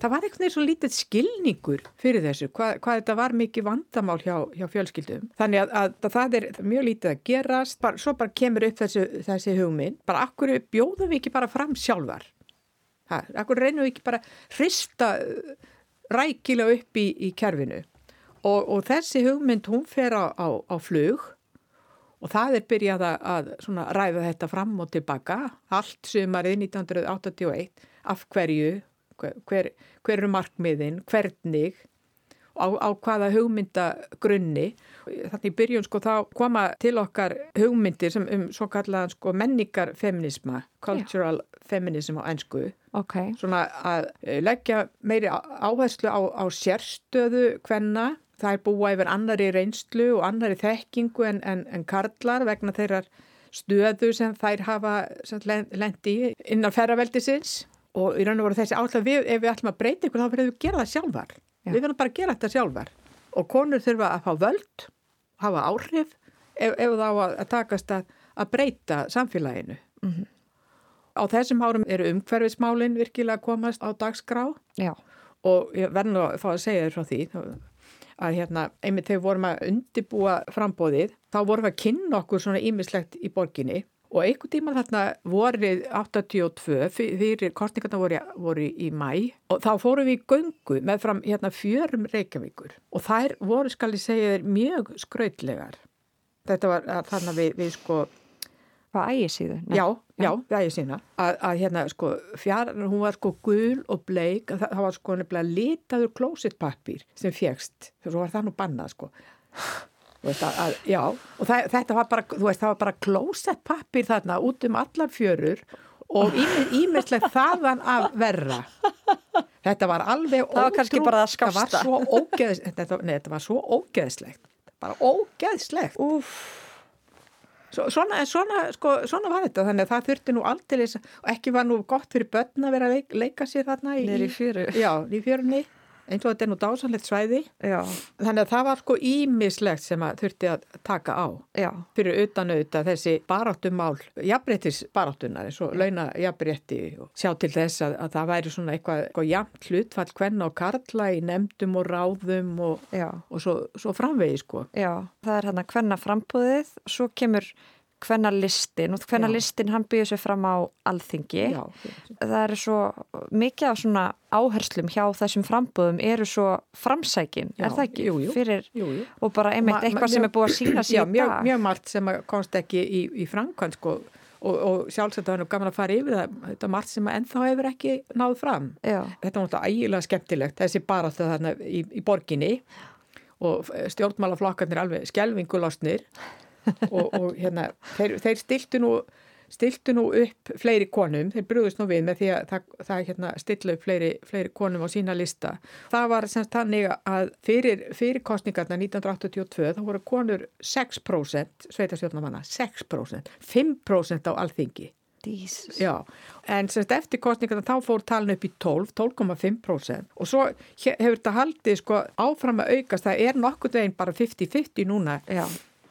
Speaker 2: það var eitthvað svo lítið skilningur fyrir þessu, hvað, hvað þetta var mikið vandamál hjá, hjá fjölskyldum. Þannig að, að, að það er mjög lítið að gerast. Bara, svo bara kemur upp þessu, þessi hugmynd. Bara akkur bjóðum við ekki bara fram sjálfar? Ha, akkur reynum við ekki bara hrista uh, rækilega upp í, í kerfinu? Og, og þessi hugmynd hún fer á, á, á flug og það er byrjað að, ræða þetta fram og tilbaka allt sumarið 1981 af hverju, hver, hver, eru markmiðin, hvernig á, á hvaða hugmyndagrunni þannig byrjun sko þá koma til okkar hugmyndir sem um svo kallaðan sko menningarfeminisma cultural feminism á ennsku
Speaker 1: Ok,
Speaker 2: svona að leggja meiri áherslu á, á sérstöðu hvenna það er búa yfir annari reynslu og annari þekkingu en, en, en karlar vegna þeirrar stöðu sem þær hafa sem len- lent í innan ferraveldisins og í raun og voru þessi átlað við, ef við ætlum að breyta ykkur þá verðum við að gera það sjálfar.
Speaker 1: Já.
Speaker 2: við verðum bara að gera þetta sjálfar. Og konur þurfa að fá völd hafa áhrif ef, ef þá að, takast að, að breyta samfélaginu. Á þessum árum eru umhverfismálin virkilega að komast á dagskrá.
Speaker 1: Já,
Speaker 2: og ég verð nú að fá að segja þér frá því að hérna, einmitt þegar vorum að undibúa frambóðið, þá vorum við að kynna okkur svona ímislegt í borginni og einhvern tíma þarna vorið 82, fyr- fyrir kostningarna voru, voru í mæ og þá fórum við í göngu með fram hérna fjörum Reykjavíkur og þær voru skal ég segja þér mjög skrautlegar. Þetta var þarna við, við sko
Speaker 1: hvað ægi síðu?
Speaker 2: Já, já, það er sína að, að hérna sko fjár, hún var sko gul og bleik, það, það var sko nefnilega litaður klósitpappir sem fjekst, svo var það nú bannað sko Þú veist, að, að, já, og það, þetta var bara, þú veist, það var bara klósettpappir þarna út um allar fjörur og ímestlega þaðan af verra. Þetta var alveg
Speaker 1: bara það
Speaker 2: var svo ógeðs, þetta, nei, þetta var svo ógeðslegt. Bara ógeðslegt.
Speaker 1: Úf,
Speaker 2: svona, svona, sko, svona var þetta, þannig að það þurfti nú aldrei, ekki var nú gott fyrir börn að vera að leik, leika sér þarna í,
Speaker 1: í
Speaker 2: fjörunni, eins og þetta er nú dásanlegt svæði.
Speaker 1: Já,
Speaker 2: Þannig að það var sko ímislegt sem að þurfti að taka á
Speaker 1: já,
Speaker 2: fyrir utan auðvitað þessi baráttumál, jafnbrettis baráttunar eins og launa jafnbretti og sjá til þess að, að það væri svona eitthvað, eitthvað jafn hlutfall hvenna og karla í nefndum og ráðum og, og svo, svo framvegi sko.
Speaker 1: Já, það er hérna hvenna frambúðið, svo kemur hvenna listin og hvenna listin hann býður sér fram á alþingi.
Speaker 2: Já,
Speaker 1: Það eru svo mikið af svona áherslum hjá þessum frambúðum eru svo framsækin,
Speaker 2: Já,
Speaker 1: er það ekki?
Speaker 2: jú, jú.
Speaker 1: Fyrir,
Speaker 2: jú, jú.
Speaker 1: og bara einmitt
Speaker 2: Ma- ma-
Speaker 1: eitthvað sem
Speaker 2: mjög-
Speaker 1: er búið að sína <clears throat>
Speaker 2: Já,
Speaker 1: í
Speaker 2: mjög,
Speaker 1: dag.
Speaker 2: mjög margt sem komst ekki í, í framkvæmt sko og, og sjálfsagt það er gaman að fara yfir það þetta er margt sem ennþá hefur ekki náð fram
Speaker 1: Já,
Speaker 2: þetta er náttúrulega ægilega skemmtilegt þessi baráttu þarna í, í borginni og stjórnmálaflokkarnir alveg skelvingulostnir og, og hérna þeir, þeir stiltu nú stiltu nú upp fleiri konum, þeir brúðust nú við með því að það, það hérna, stilla upp fleiri, fleiri konum á sína lista. Það var semst þannig að fyrir, fyrir kostningarna 1982 þá voru konur 6% sveitarstjórnamanna, 6%, 5% á alþingi. Já, en semst eftir kostningarna þá fór talin upp í 12, 12,5% og svo he- hefur þetta haldið sko áfram að aukast, það er nokkuð veginn bara 50-50 núna
Speaker 1: Já,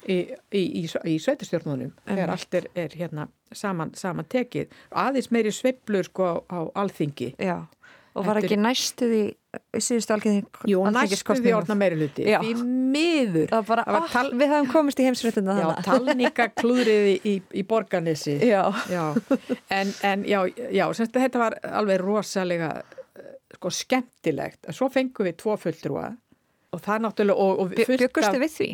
Speaker 2: í, í, í, í sveitastjórnunum þegar allt er, er hérna saman, saman tekið. Aðeins meiri sveiflur sko á, alþingi.
Speaker 1: Já, og var
Speaker 2: Eftir-
Speaker 1: ekki næstuð í, í síðustu alþingi
Speaker 2: Jú, næstu því orðna meiri hluti.
Speaker 1: Já.
Speaker 2: Því miður.
Speaker 1: Var
Speaker 2: var
Speaker 1: ah,
Speaker 2: tal-
Speaker 1: við hefum komist í heimsréttina
Speaker 2: Já, talninga klúðriði í, í borgarnesi.
Speaker 1: Já.
Speaker 2: Já, en, en já, já semst, þetta var alveg rosalega eh, sko skemmtilegt. Svo fengum við tvo fulltrúa og það náttúrulega og, og
Speaker 1: Byggustu við því?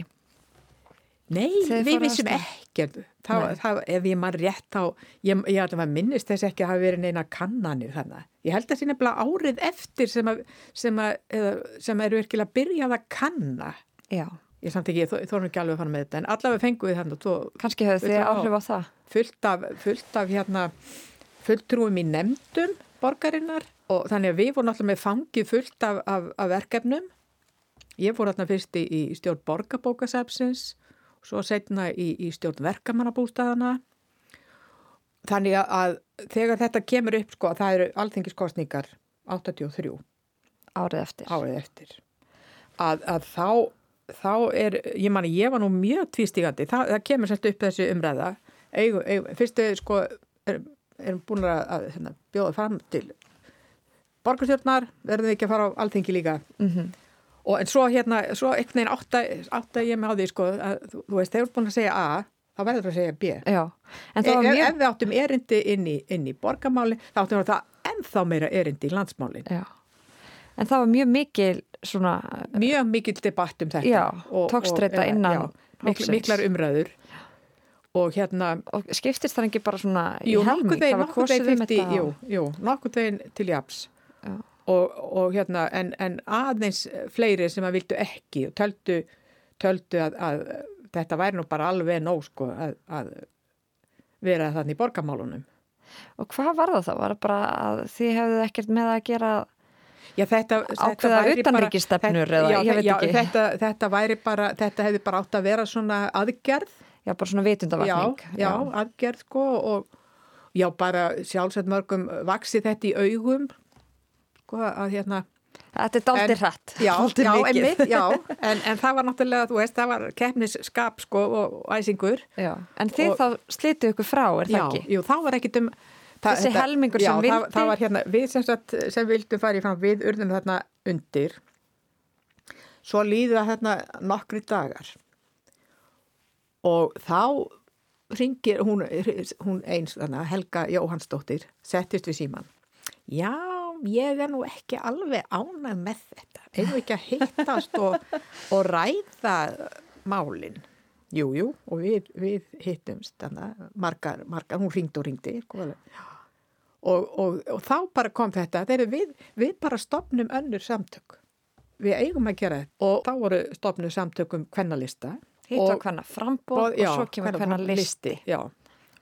Speaker 2: Nei, við vissum ekkert.
Speaker 1: Nei.
Speaker 2: það, ef ég mann rétt þá, ég, ég að minnist þess ekki að hafa verið neina kannanir þannig. Ég held að það sé nefnilega árið eftir sem, að, sem, að, eða, sem eru virkilega byrjað að kanna.
Speaker 1: Já.
Speaker 2: Ég samt ekki, ég þó- ég þórum ekki alveg að fara með þetta, en allavega fengum við þannig
Speaker 1: Kanski hefur þið áhrif á það?
Speaker 2: fullt af, fullt af hérna, fulltrúum í nefndum borgarinnar og þannig að við vorum alltaf með fangið fullt af, af, af verkefnum. Ég fór alltaf fyrst í, í stjórn borgarbókasafsins, svo setna í, í stjórn verkamannabústaðana. Þannig að, þegar þetta kemur upp, sko, það eru alþingiskostningar 83
Speaker 1: Árið eftir.
Speaker 2: árið eftir. Að, að þá, þá er, ég man, ég var nú mjög tvístígandi, það, það kemur sérst upp þessi umræða. Eigu, eigu, fyrstu, sko, erum, erum búin að, að hérna, bjóða fram til borgarstjórnar, verðum við ekki að fara á alþingi líka.
Speaker 1: Mm
Speaker 2: Og en svo hérna, svo einhvern veginn átta, átta ég mig á því, sko, að þú, veist, þegar þú ert búin að segja A, þá verður það að segja B.
Speaker 1: Já. En það var
Speaker 2: ef,
Speaker 1: mjög...
Speaker 2: ef við áttum erindi inn í, inn í borgarmáli, þá áttum við það ennþá meira erindi í landsmálin.
Speaker 1: Já. En það var mjög mikil svona...
Speaker 2: mjög mikill debatt um þetta
Speaker 1: Já,
Speaker 2: og,
Speaker 1: innan
Speaker 2: já, miklar umræður og hérna
Speaker 1: Og skiptist það ekki bara svona
Speaker 2: jú,
Speaker 1: í helming? Það var kosið um
Speaker 2: 50,
Speaker 1: þetta
Speaker 2: jú, jú, nokkuð veginn til japs
Speaker 1: Já.
Speaker 2: Og, og hérna en, en aðeins fleiri sem að vildu ekki og töldu, töldu að, að þetta væri nú bara alveg nóg sko að, að vera þannig í borgamálunum
Speaker 1: Og hvað var það þá? Var það bara að þið hefðu ekkert með að gera...
Speaker 2: Já, þetta,
Speaker 1: Ákveða
Speaker 2: þetta-
Speaker 1: eða
Speaker 2: já,
Speaker 1: ég veit
Speaker 2: já,
Speaker 1: ekki.
Speaker 2: Þetta, þetta væri bara, þetta hefði bara átt að vera svona aðgerð
Speaker 1: Já, bara svona vitundavakning.
Speaker 2: já, já, aðgerð sko og já, bara sjálfsett mörgum vaksi þetta í augum sko að hérna
Speaker 1: Þetta er
Speaker 2: En-
Speaker 1: hratt.
Speaker 2: já, <laughs> já,
Speaker 1: mikið.
Speaker 2: einmitt, já <laughs> en, en það var náttúrulega, þú veist, það var keppnisskap sko og, æsingur
Speaker 1: Já. En þið
Speaker 2: Og-
Speaker 1: þá slituð ykkur frá, er það ekki?
Speaker 2: jú, þá var ekkit um það,
Speaker 1: Þessi helmingur
Speaker 2: já,
Speaker 1: sem
Speaker 2: það,
Speaker 1: vildi-
Speaker 2: það var hérna, við sem, sagt, sem vildum farið fram við urðum þarna undir svo líða þarna nokkri dagar og þá ringir hún, hún eins þarna, Helga Jóhannsdóttir settist við síman já, ég er nú ekki alveg ánað með þetta. Eigum við ekki að hittast og, og ræða málin? Jú, jú, og við, við hittumst margar, margar, hún ringdi og ringdi og, og, og þá bara kom þetta þegar við, við bara stopnum önnur samtök. Við eigum að gera þetta. Og þá voru stopnum samtökum kvennalista.
Speaker 1: Hitt var hvenna frambóð og, svo kemur hvenna listi.
Speaker 2: já.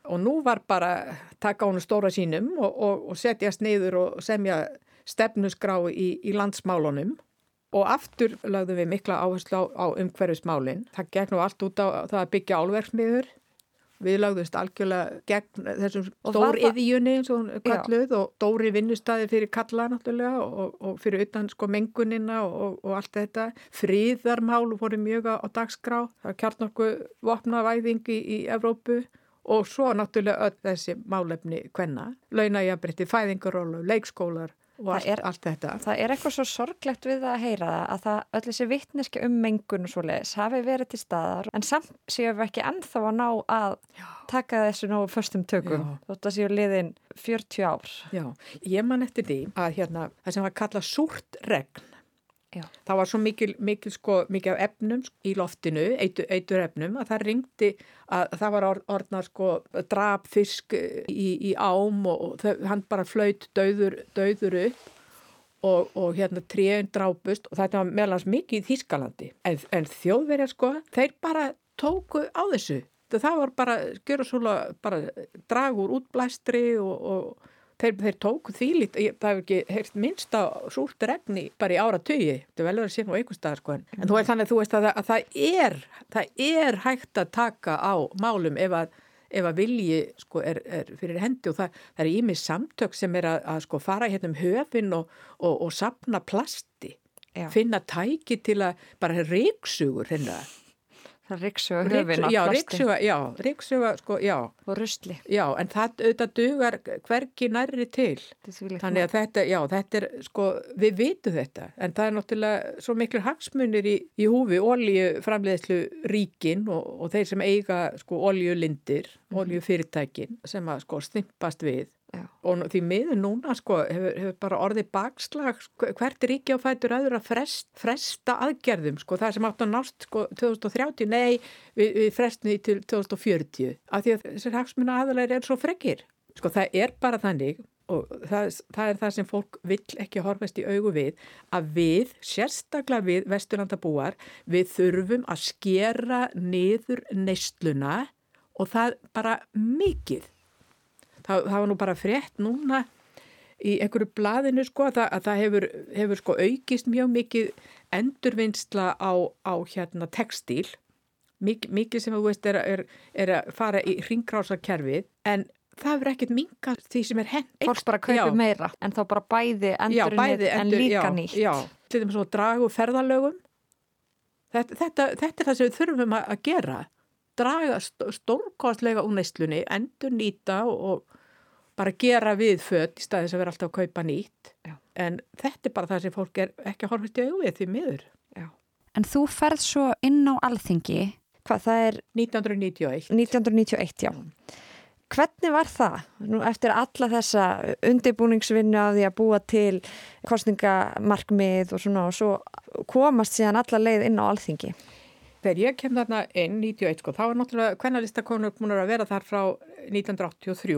Speaker 2: Og nú var bara taka honum stóra sínum og, og, og setjast niður og semja stefnusgrá í, í landsmálunum. Og aftur lagðum við mikla áherslu á, á umhverfismálin. Það gegn nú allt út á það að byggja álverksmiður við lagðumst algjörlega gegn þessum
Speaker 1: Og var það-
Speaker 2: stóriðjunni eins og hún kalluð og stóri vinnustæði fyrir kalla náttúrulega og, og fyrir utan sko mengunina og, og allt þetta. Fríðarmál voru mjög á, á dagskrá. Það er kjart nokkuð vopnavæðing í, í Evrópu og svo náttúrulega öll þessi málefni kvenna launajabrétti, fæðingarólu, leikskólar og allt,
Speaker 1: er-
Speaker 2: allt þetta
Speaker 1: Það er eitthvað svo sorglegt við að heyra það að það öll þessi vittneski um mengun og svo leiðis hafi verið til staðar en samt séum við ekki ennþá að ná að taka þessu nógu förstum tökum
Speaker 2: Já.
Speaker 1: þótt að séu liðin 40 ár.
Speaker 2: Já, ég man eftir því að hérna, það sem var kallað súrt regn
Speaker 1: Já.
Speaker 2: það var svo mikil, mikil sko, mikil efnum í loftinu, eitur, eitur efnum að það ringdi að það var or- orðnar sko drap fisk í, í ám og, þau, hann bara flaut döður, döður upp og, og hérna tréun drápust og þetta var meðlans mikið í Þískalandi en, en þjóðverjar sko, þeir bara tóku á þessu það var bara, gjöra svona bara dragur útblæstri og, og þeir, þeir tóku því lít það hefur ekki heyrt minnst á súrt regni bara í ára tugi, þetta er vel verið að sé nú einhvers staðar sko en, en þú veist þannig að þú veist að, að það er það er hægt að taka á málum ef að ef að vilji sko er, er fyrir hendi og það, það er ímið samtök sem er að, að sko fara hérna um höfin og, og, og sapna plasti
Speaker 1: Já.
Speaker 2: finna tæki til að bara reyksugur hérna
Speaker 1: ríksuga höfin
Speaker 2: Já, ríksuga, já, ríksuga, sko, já.
Speaker 1: Og rusli.
Speaker 2: Já, en það auðvitað dugar hverki nærri til. Þannig að þetta, já, þetta er, sko, við vitum þetta, en það er náttúrulega svo miklu hagsmunir í, í húfi, ólíu framleiðslu ríkin og, og þeir sem eiga, sko, ólíulindir, mm -hmm. ólíufyrirtækin sem að, sko, stimpast við Já. og því miður núna sko hefur, hefur bara orðið bakslag sko, hvert ríki á fætur aður að frest, fresta aðgerðum sko það sem átt að nást sko 2030 nei við, við frestnum því til 2040 af því að þessar hagsmuna aðalegir er svo frekir sko það er bara þannig og það, það er það sem fólk vill ekki horfast í augu við að við, sérstaklega við vesturlandabúar við þurfum að skera niður neistluna og það bara mikið það, það var nú bara frétt núna í einhverju blaðinu sko að að það hefur, hefur sko aukist mjög mikið endurvinnsla á, á hérna textíl. Mik, mikið sem þú veist er, er, er að fara í ringrásakerfið en það verður ekkert minga því sem er hend
Speaker 1: Fólk bara kaupir meira en þá bara bæði endurinnið en líka
Speaker 2: já,
Speaker 1: nýtt.
Speaker 2: Já, til þess að dragu ferðalögum. Þetta, þetta, þetta er það sem við þurfum að, að gera draga stórkostlega úr neistlunni endur nýta og, bara gera við fött í staðis að vera alltaf að kaupa nýtt Já. en þetta er bara það sem fólk er ekki að horfast í auðvið því miður.
Speaker 1: Já. En þú ferð svo inn á alþingi, hvað það er?
Speaker 2: 1991.
Speaker 1: 1991, já. Hvernig var það nú eftir alla þessa undirbúningsvinnu af því að búa til kostningamarkmið og svona og svo komast síðan alla leið inn á alþingi?
Speaker 2: Þegar ég kem þarna inn 91 sko, þá var náttúrulega hvernalistakonur búin að vera þar frá 1983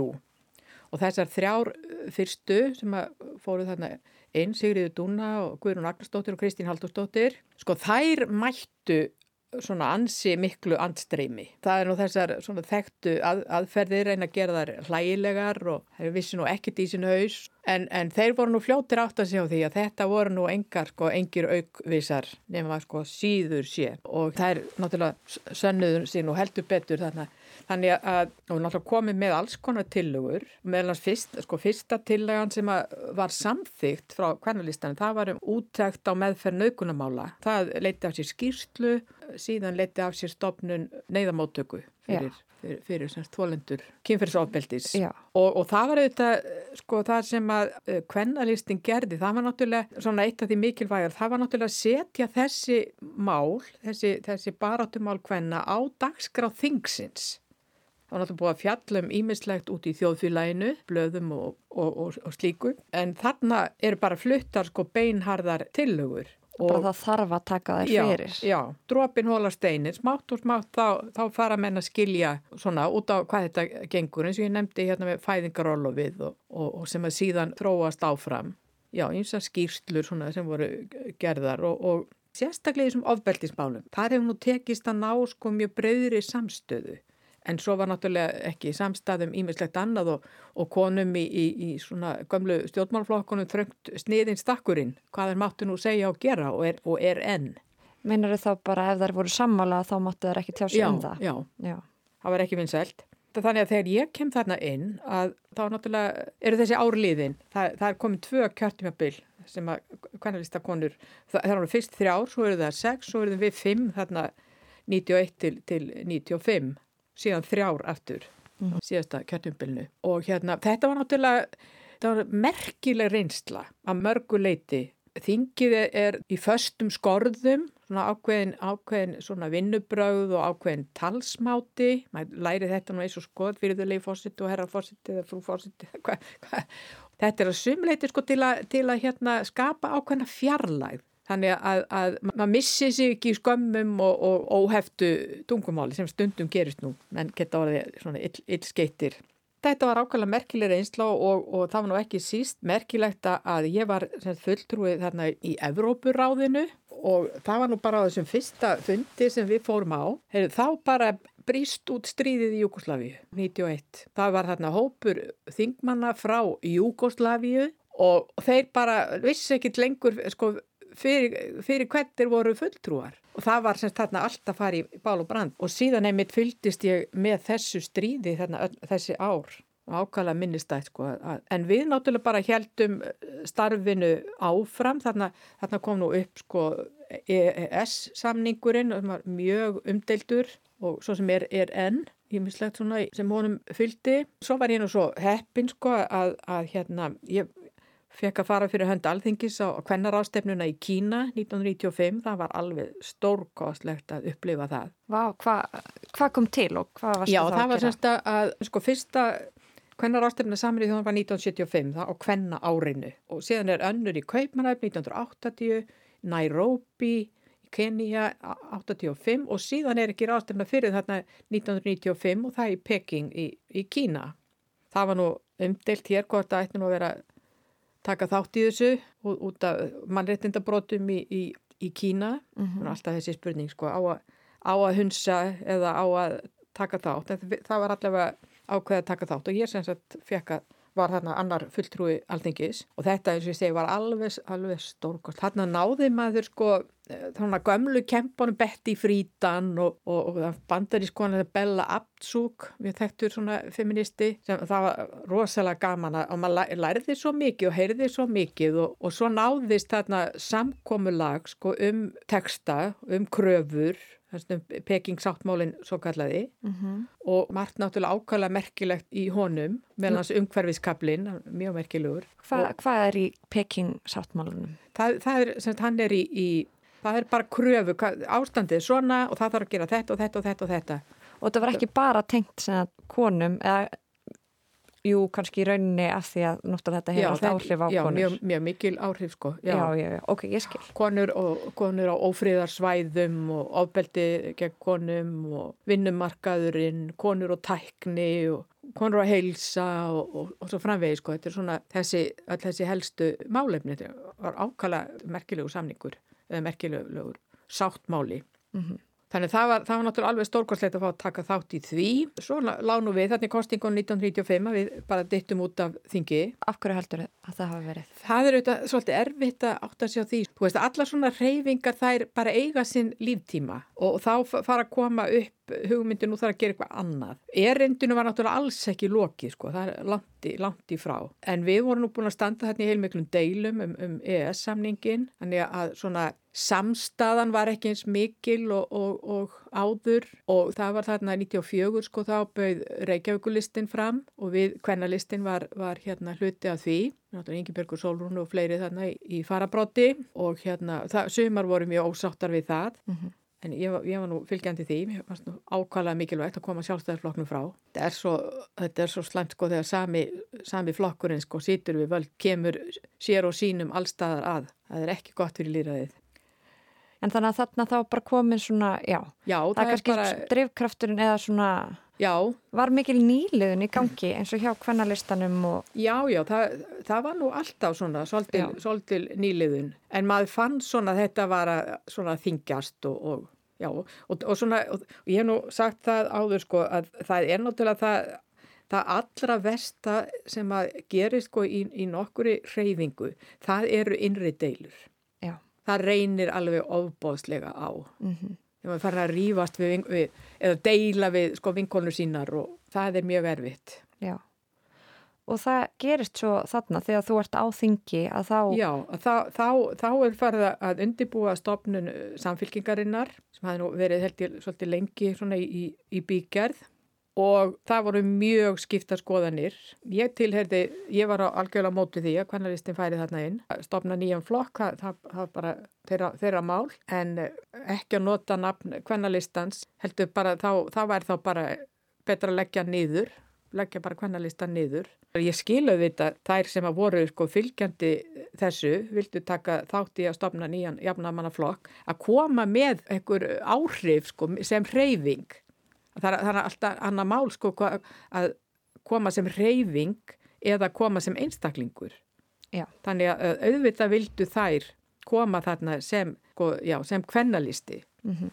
Speaker 2: og þessar þrjár uh, fyrstu sem fóru þarna einn, Sigriður Dúna og Guðrún Agnarsdóttir og Kristín Haldursdóttir, sko þær mættu svona ansi miklu andstreymi. Það er nú þessar svona þekktu að, aðferðir reyna að gera þær hlægilegar og þeir vissi nú ekkert í sin haus en, en þeir voru nú fljóttir átt að segja því að þetta voru nú engar sko engir aukvisar nema sko síður sé og er náttúrulega sönnuður sín og heldur betur þarna Þannig að við náttúrulega komum með alls konar tillögur, meðlans fyrst, sko, fyrsta tillegan sem var samþygt frá kvernalistanum, það var um úttækt á meðferð naukunamála. Það leiti af sér skýrslu, síðan leiti af sér stopnun neyðamóttöku fyrir, fyrir, fyrir tvolendur kynferðsofbeldis. Og, og það var auðvitað, sko, það sem að kvernalistin gerði, það var náttúrulega svona eitt af því mikilvægur, það var náttúrulega að setja þessi mál, þessi, þessi barátumál kvenna á dagsgráð þingsins Það var náttúrulega búið að fjallum ímislegt út í þjóðfélaginu, blöðum og, og, og, og slíku. En þarna eru bara fluttar sko beinharðar tillögur.
Speaker 1: Bara það þarf að taka þær fyrir.
Speaker 2: Já, já. drópin hólar steinir, smátt og smátt þá, þá fara menn að skilja svona út á hvað þetta gengur eins og ég nefndi hérna með fæðingarólofið og sem að síðan þróast áfram. Já, eins og skýrslur svona sem voru gerðar og sérstaklega í þessum ofbeldismálum. Það hefur nú tekist að ná sko mjög breyðri samstöðu en svo var náttúrulega ekki samstæðum ímislegt annað og, og konum í, í, í svona gömlu stjórnmálflokkunum þröngt sniðin stakkurinn hvað er máttu nú segja og gera og er, og er enn.
Speaker 1: Meinar þau þá bara ef þær voru sammála þá máttu þær ekki tjá sig um það?
Speaker 2: Já, já, það var ekki vinsælt. Þannig að þegar ég kem þarna inn að þá náttúrulega eru þessi árliðin, það, það er komið tvö kjörtímabil sem að hvernig konur, það, það er fyrst þrjár, svo eru það sex, svo eru við fimm þarna 91 til, til 95 síðan þrjár aftur mm. síðasta kjörtumbilnu og hérna þetta var náttúrulega þetta var merkileg reynsla að mörgu leiti þingið er í föstum skorðum svona ákveðin, ákveðin svona vinnubröð og ákveðin talsmáti. Maður læri þetta nú eins og skoð virðulegi fósitt og herra fósitt eða frú fósitt þetta er að sumleiti sko til að, til að hérna skapa ákveðina fjarlægð Þannig að, að maður missi sig ekki í skömmum og, og óheftu tungumáli sem stundum gerist nú, menn geta orðið svona illskeittir. Þetta var ákvæmlega merkileg reynsla og, og það var nú ekki síst merkilegt að ég var fulltrúið þarna í Evrópuráðinu og það var nú bara á þessum fyrsta fundi sem við fórum á. Heyr, þá bara bríst út stríðið í Júkoslavíu, 91. Það var þarna hópur þingmanna frá Júkoslavíu og þeir bara vissi ekkit lengur sko fyrir, fyrir hvernig voru fulltrúar. Og það var semst þarna alltaf farið í bál og brand. Og síðan einmitt fylgdist ég með þessu stríði þarna þessi ár. Ákvæmlega minnistætt sko en við náttúrulega bara heldum starfinu áfram. Þarna, þarna kom nú upp sko EES-samningurinn sem var mjög umdeildur og svo sem er, er enn ímislegt svona sem honum fylgdi. Svo var ég nú svo heppin sko að, að hérna, ég fekk að fara fyrir hönd alþingis á kvennarástefnuna í Kína 1995. Það var alveg stórkostlegt að upplifa það.
Speaker 1: Vá, hvað hva kom til og hvað varst
Speaker 2: Já,
Speaker 1: það að
Speaker 2: það var semst að, sko fyrsta kvennarástefna saman í þjóðan var 1975 það, á kvenna árinu og síðan er önnur í Kaupmannöf 1980, Nairobi í Kenya 85 og síðan er ekki rástefna fyrir þarna 1995 og það er í Peking í, í Kína. Það var nú umdelt hér hvort að ætti nú að vera taka þátt í þessu út, af mannréttindabrótum í, í, í Kína. Mm -hmm. Alltaf þessi spurning sko á að, á að hunsa eða á að taka þátt. En það var allavega ákveð að taka þátt og ég sem sagt fekk að var þarna annar fulltrúi alþingis og þetta eins og ég segi var alveg, alveg stórkost. Þarna náði maður sko þannig að gömlu kempunum Betty Friedan og, og, og bandarískonan Bella Abzug við þekktur svona feministi sem það var rosalega gaman að maður lærði svo mikið og heyrði svo mikið og, og svo náðist þarna samkomulag sko um texta, um kröfur um Peking sáttmálinn svo kallaði mm -hmm. og margt náttúrulega ákvæmlega merkilegt í honum meðan hans umhverfiskablin, mjög merkilegur.
Speaker 1: Hva, hvað er í Peking sáttmálunum?
Speaker 2: Það, það er, sem hann er í, í það er bara kröfu, ástandið svona og það þarf að gera þetta og þetta og þetta og þetta.
Speaker 1: Og þetta var ekki bara tengt konum eða Jú, kannski í rauninni af því að náttúrulega þetta hefur alltaf áhrif á
Speaker 2: já,
Speaker 1: konur.
Speaker 2: Já, mjög, mjög mikil áhrif sko.
Speaker 1: Já. já, já, ok, ég skil.
Speaker 2: Konur, og, konur á ófríðarsvæðum og ofbeldi gegn konum og vinnumarkaðurinn, konur og tækni og konur á heilsa og, og, og svo framvegi sko. Þetta er svona þessi, þessi helstu málefni. Þetta var ákala merkilegu samningur eða merkilegur sáttmáli. Mm -hmm. Þannig það var, það var náttúrulega alveg stórkostlegt að fá að taka þátt í því. Svo lánu við þarna í kostingun 1995 að við bara dittum út af þingi.
Speaker 1: Af hverju heldur að það hafa verið?
Speaker 2: Það er auðvitað svolítið erfitt að átta sig á því. Þú veist, alla svona reyfingar þær bara eiga sinn líftíma og þá fara að koma upp hugmyndi nú þarf að gera eitthvað annað. Erindinu var náttúrulega alls ekki lokið, sko. Það er langt í, langt í frá. En við vorum nú búin að standa þarna í heilmiklum deilum um, um EES-samningin. Þannig að svona samstaðan var ekki eins mikil og, og, og áður og það var þarna 94 sko þá bauð Reykjavíkulistin fram og við kvennalistin var, var hérna hluti af því náttúrulega Ingebergur Solrún og fleiri þarna í, í farabróti og hérna það, sumar voru mjög ósáttar við það mm -hmm. En ég, ég var nú fylgjandi því. Mér fannst nú ákvæmlega mikilvægt að koma sjálfstæðarflokknum frá. Þetta er svo, þetta er svo slæmt sko þegar sami, sami flokkurinn sko sýtur við völd kemur sér og sínum allstaðar að. Það er ekki gott fyrir líraðið
Speaker 1: En þannig að þarna þá bara komin svona, já,
Speaker 2: já
Speaker 1: það, það er kannski bara... drivkrafturinn eða svona,
Speaker 2: já.
Speaker 1: var mikil nýliðun í gangi eins og hjá kvennalistanum og...
Speaker 2: Já, já, það, það var nú alltaf svona, svolítil, nýliðun, en maður fann svona að þetta var að þingjast og, og já, og, og svona, og ég hef nú sagt það áður sko að það er náttúrulega það, það allra versta sem að gerist sko í, í nokkuri reyfingu, það eru innri deilur. Það reynir alveg ofbóðslega á. Mm -hmm. þegar maður fara að rýfast við, við, eða deila við sko vinkonur sínar og það er mjög erfitt.
Speaker 1: Já, og það gerist svo þarna þegar þú ert á þingi að þá
Speaker 2: Já, þá, þá, þá er farið að undibúa stopnun samfylkingarinnar sem hafi nú verið held ég svolítið lengi svona í, í bíkjarð og það voru mjög skipta skoðanir. Ég tilherði, ég var á algjörlega móti því að kvennalistin færi þarna inn. Stopna nýjan flokk, það, það, það bara þeirra, þeirra mál, en ekki að nota nafn kvennalistans, heldur bara, þá, þá væri þá bara betra að leggja niður, leggja bara kvennalistan niður. Ég skiluði þetta, þær sem að voru sko fylgjandi þessu, vildu taka þátt í að stopna nýjan jafnamannaflokk, að koma með einhver áhrif sko sem er, það er alltaf annar mál sko að koma sem reyfing eða koma sem einstaklingur.
Speaker 1: Já.
Speaker 2: Þannig að auðvitað vildu þær koma þarna sem, sko, já, sem kvennalisti. Mm -hmm.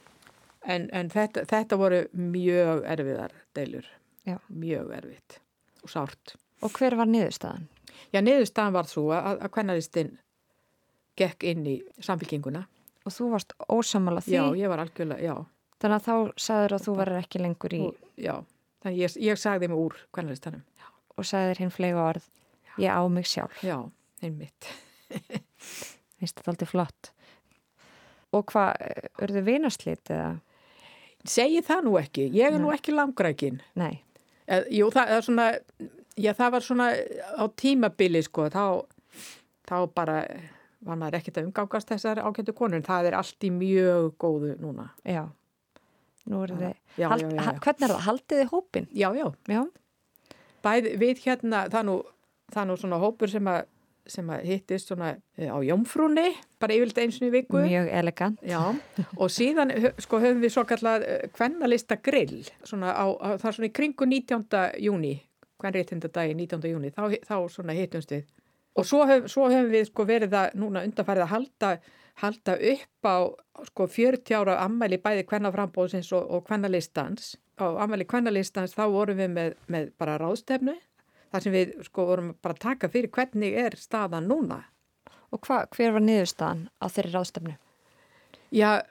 Speaker 2: En, en þetta, þetta voru mjög erfiðar deilur.
Speaker 1: Já.
Speaker 2: Mjög erfitt og sárt.
Speaker 1: Og hver var niðurstaðan?
Speaker 2: Já, niðurstaðan var svo að, að kvennalistin gekk inn í samfélkinguna.
Speaker 1: Og þú varst ósamála því?
Speaker 2: Já, ég var algjörlega, já.
Speaker 1: Þannig að þá sagður að þú verður ekki lengur í...
Speaker 2: Já, þannig ég, ég sagði mig úr kvennalistanum.
Speaker 1: Og sagður hinn flega orð, já. ég á mig sjálf.
Speaker 2: Já, einmitt. <laughs>
Speaker 1: Vist þetta aldrei flott. Og hvað, örðu vinaslit eða?
Speaker 2: Segi það nú ekki, ég er nú
Speaker 1: Nei.
Speaker 2: ekki langrækin.
Speaker 1: Nei.
Speaker 2: Eh, Jú, það er svona, já það var svona á tímabili sko, þá, þá bara var maður ekkert að umgangast þessar ágættu konur, en það er allt í mjög góðu núna.
Speaker 1: Já. Nú eru þið,
Speaker 2: Já,
Speaker 1: hald,
Speaker 2: já, já,
Speaker 1: hvernig er það? Haldið þið hópin?
Speaker 2: Já, já,
Speaker 1: Já.
Speaker 2: bæði við hérna, það er nú, það er nú svona hópur sem að, sem hittist svona eh, á jómfrúni, bara yfirleitt eins og í viku.
Speaker 1: Mjög elegant.
Speaker 2: Já, og síðan sko höfum við svo kallar kvennalista grill, svona á, á, það er svona í kringu 19. júni, kvennréttindadagi 19. júni, þá, þá svona hittumst við. Og svo, höf, svo höfum við sko verið að núna undanfærið að halda, halda upp á sko 40 ára ammæli bæði kvennaframbóðsins og, og kvennalistans. Á ammæli kvennalistans þá vorum við með, með bara ráðstefnu, þar sem við sko vorum bara að taka fyrir hvernig er staðan núna.
Speaker 1: Og hva, hver var niðurstaðan á þeirri ráðstefnu?
Speaker 2: Já,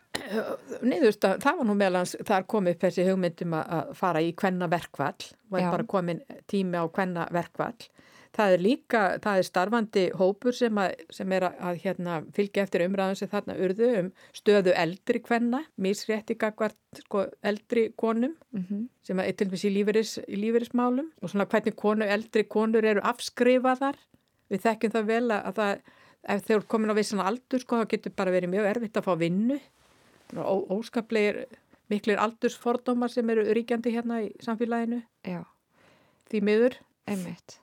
Speaker 2: niðurst að það var nú meðlans, það er komið upp þessi hugmyndum að fara í kvenna verkvall er
Speaker 1: Já.
Speaker 2: bara komin tími á kvenna verkvall. Það er líka, það er starfandi hópur sem, að, sem er að, að hérna, fylgja eftir umræðum sem þarna urðu um stöðu eldri kvenna, misrétti gagvart sko, eldri konum
Speaker 1: Mm -hmm.
Speaker 2: sem er til í, lífeyris, í lífeyrismálum og svona hvernig konu, eldri konur eru afskrifaðar. Við þekkjum það vel að það, ef þeir eru komin á vissan aldur sko, þá getur bara verið mjög erfitt að fá vinnu. Ó, óskaplegir miklir aldursfordómar sem eru ríkjandi hérna í samfélaginu,
Speaker 1: Já,
Speaker 2: því miður.
Speaker 1: einmitt.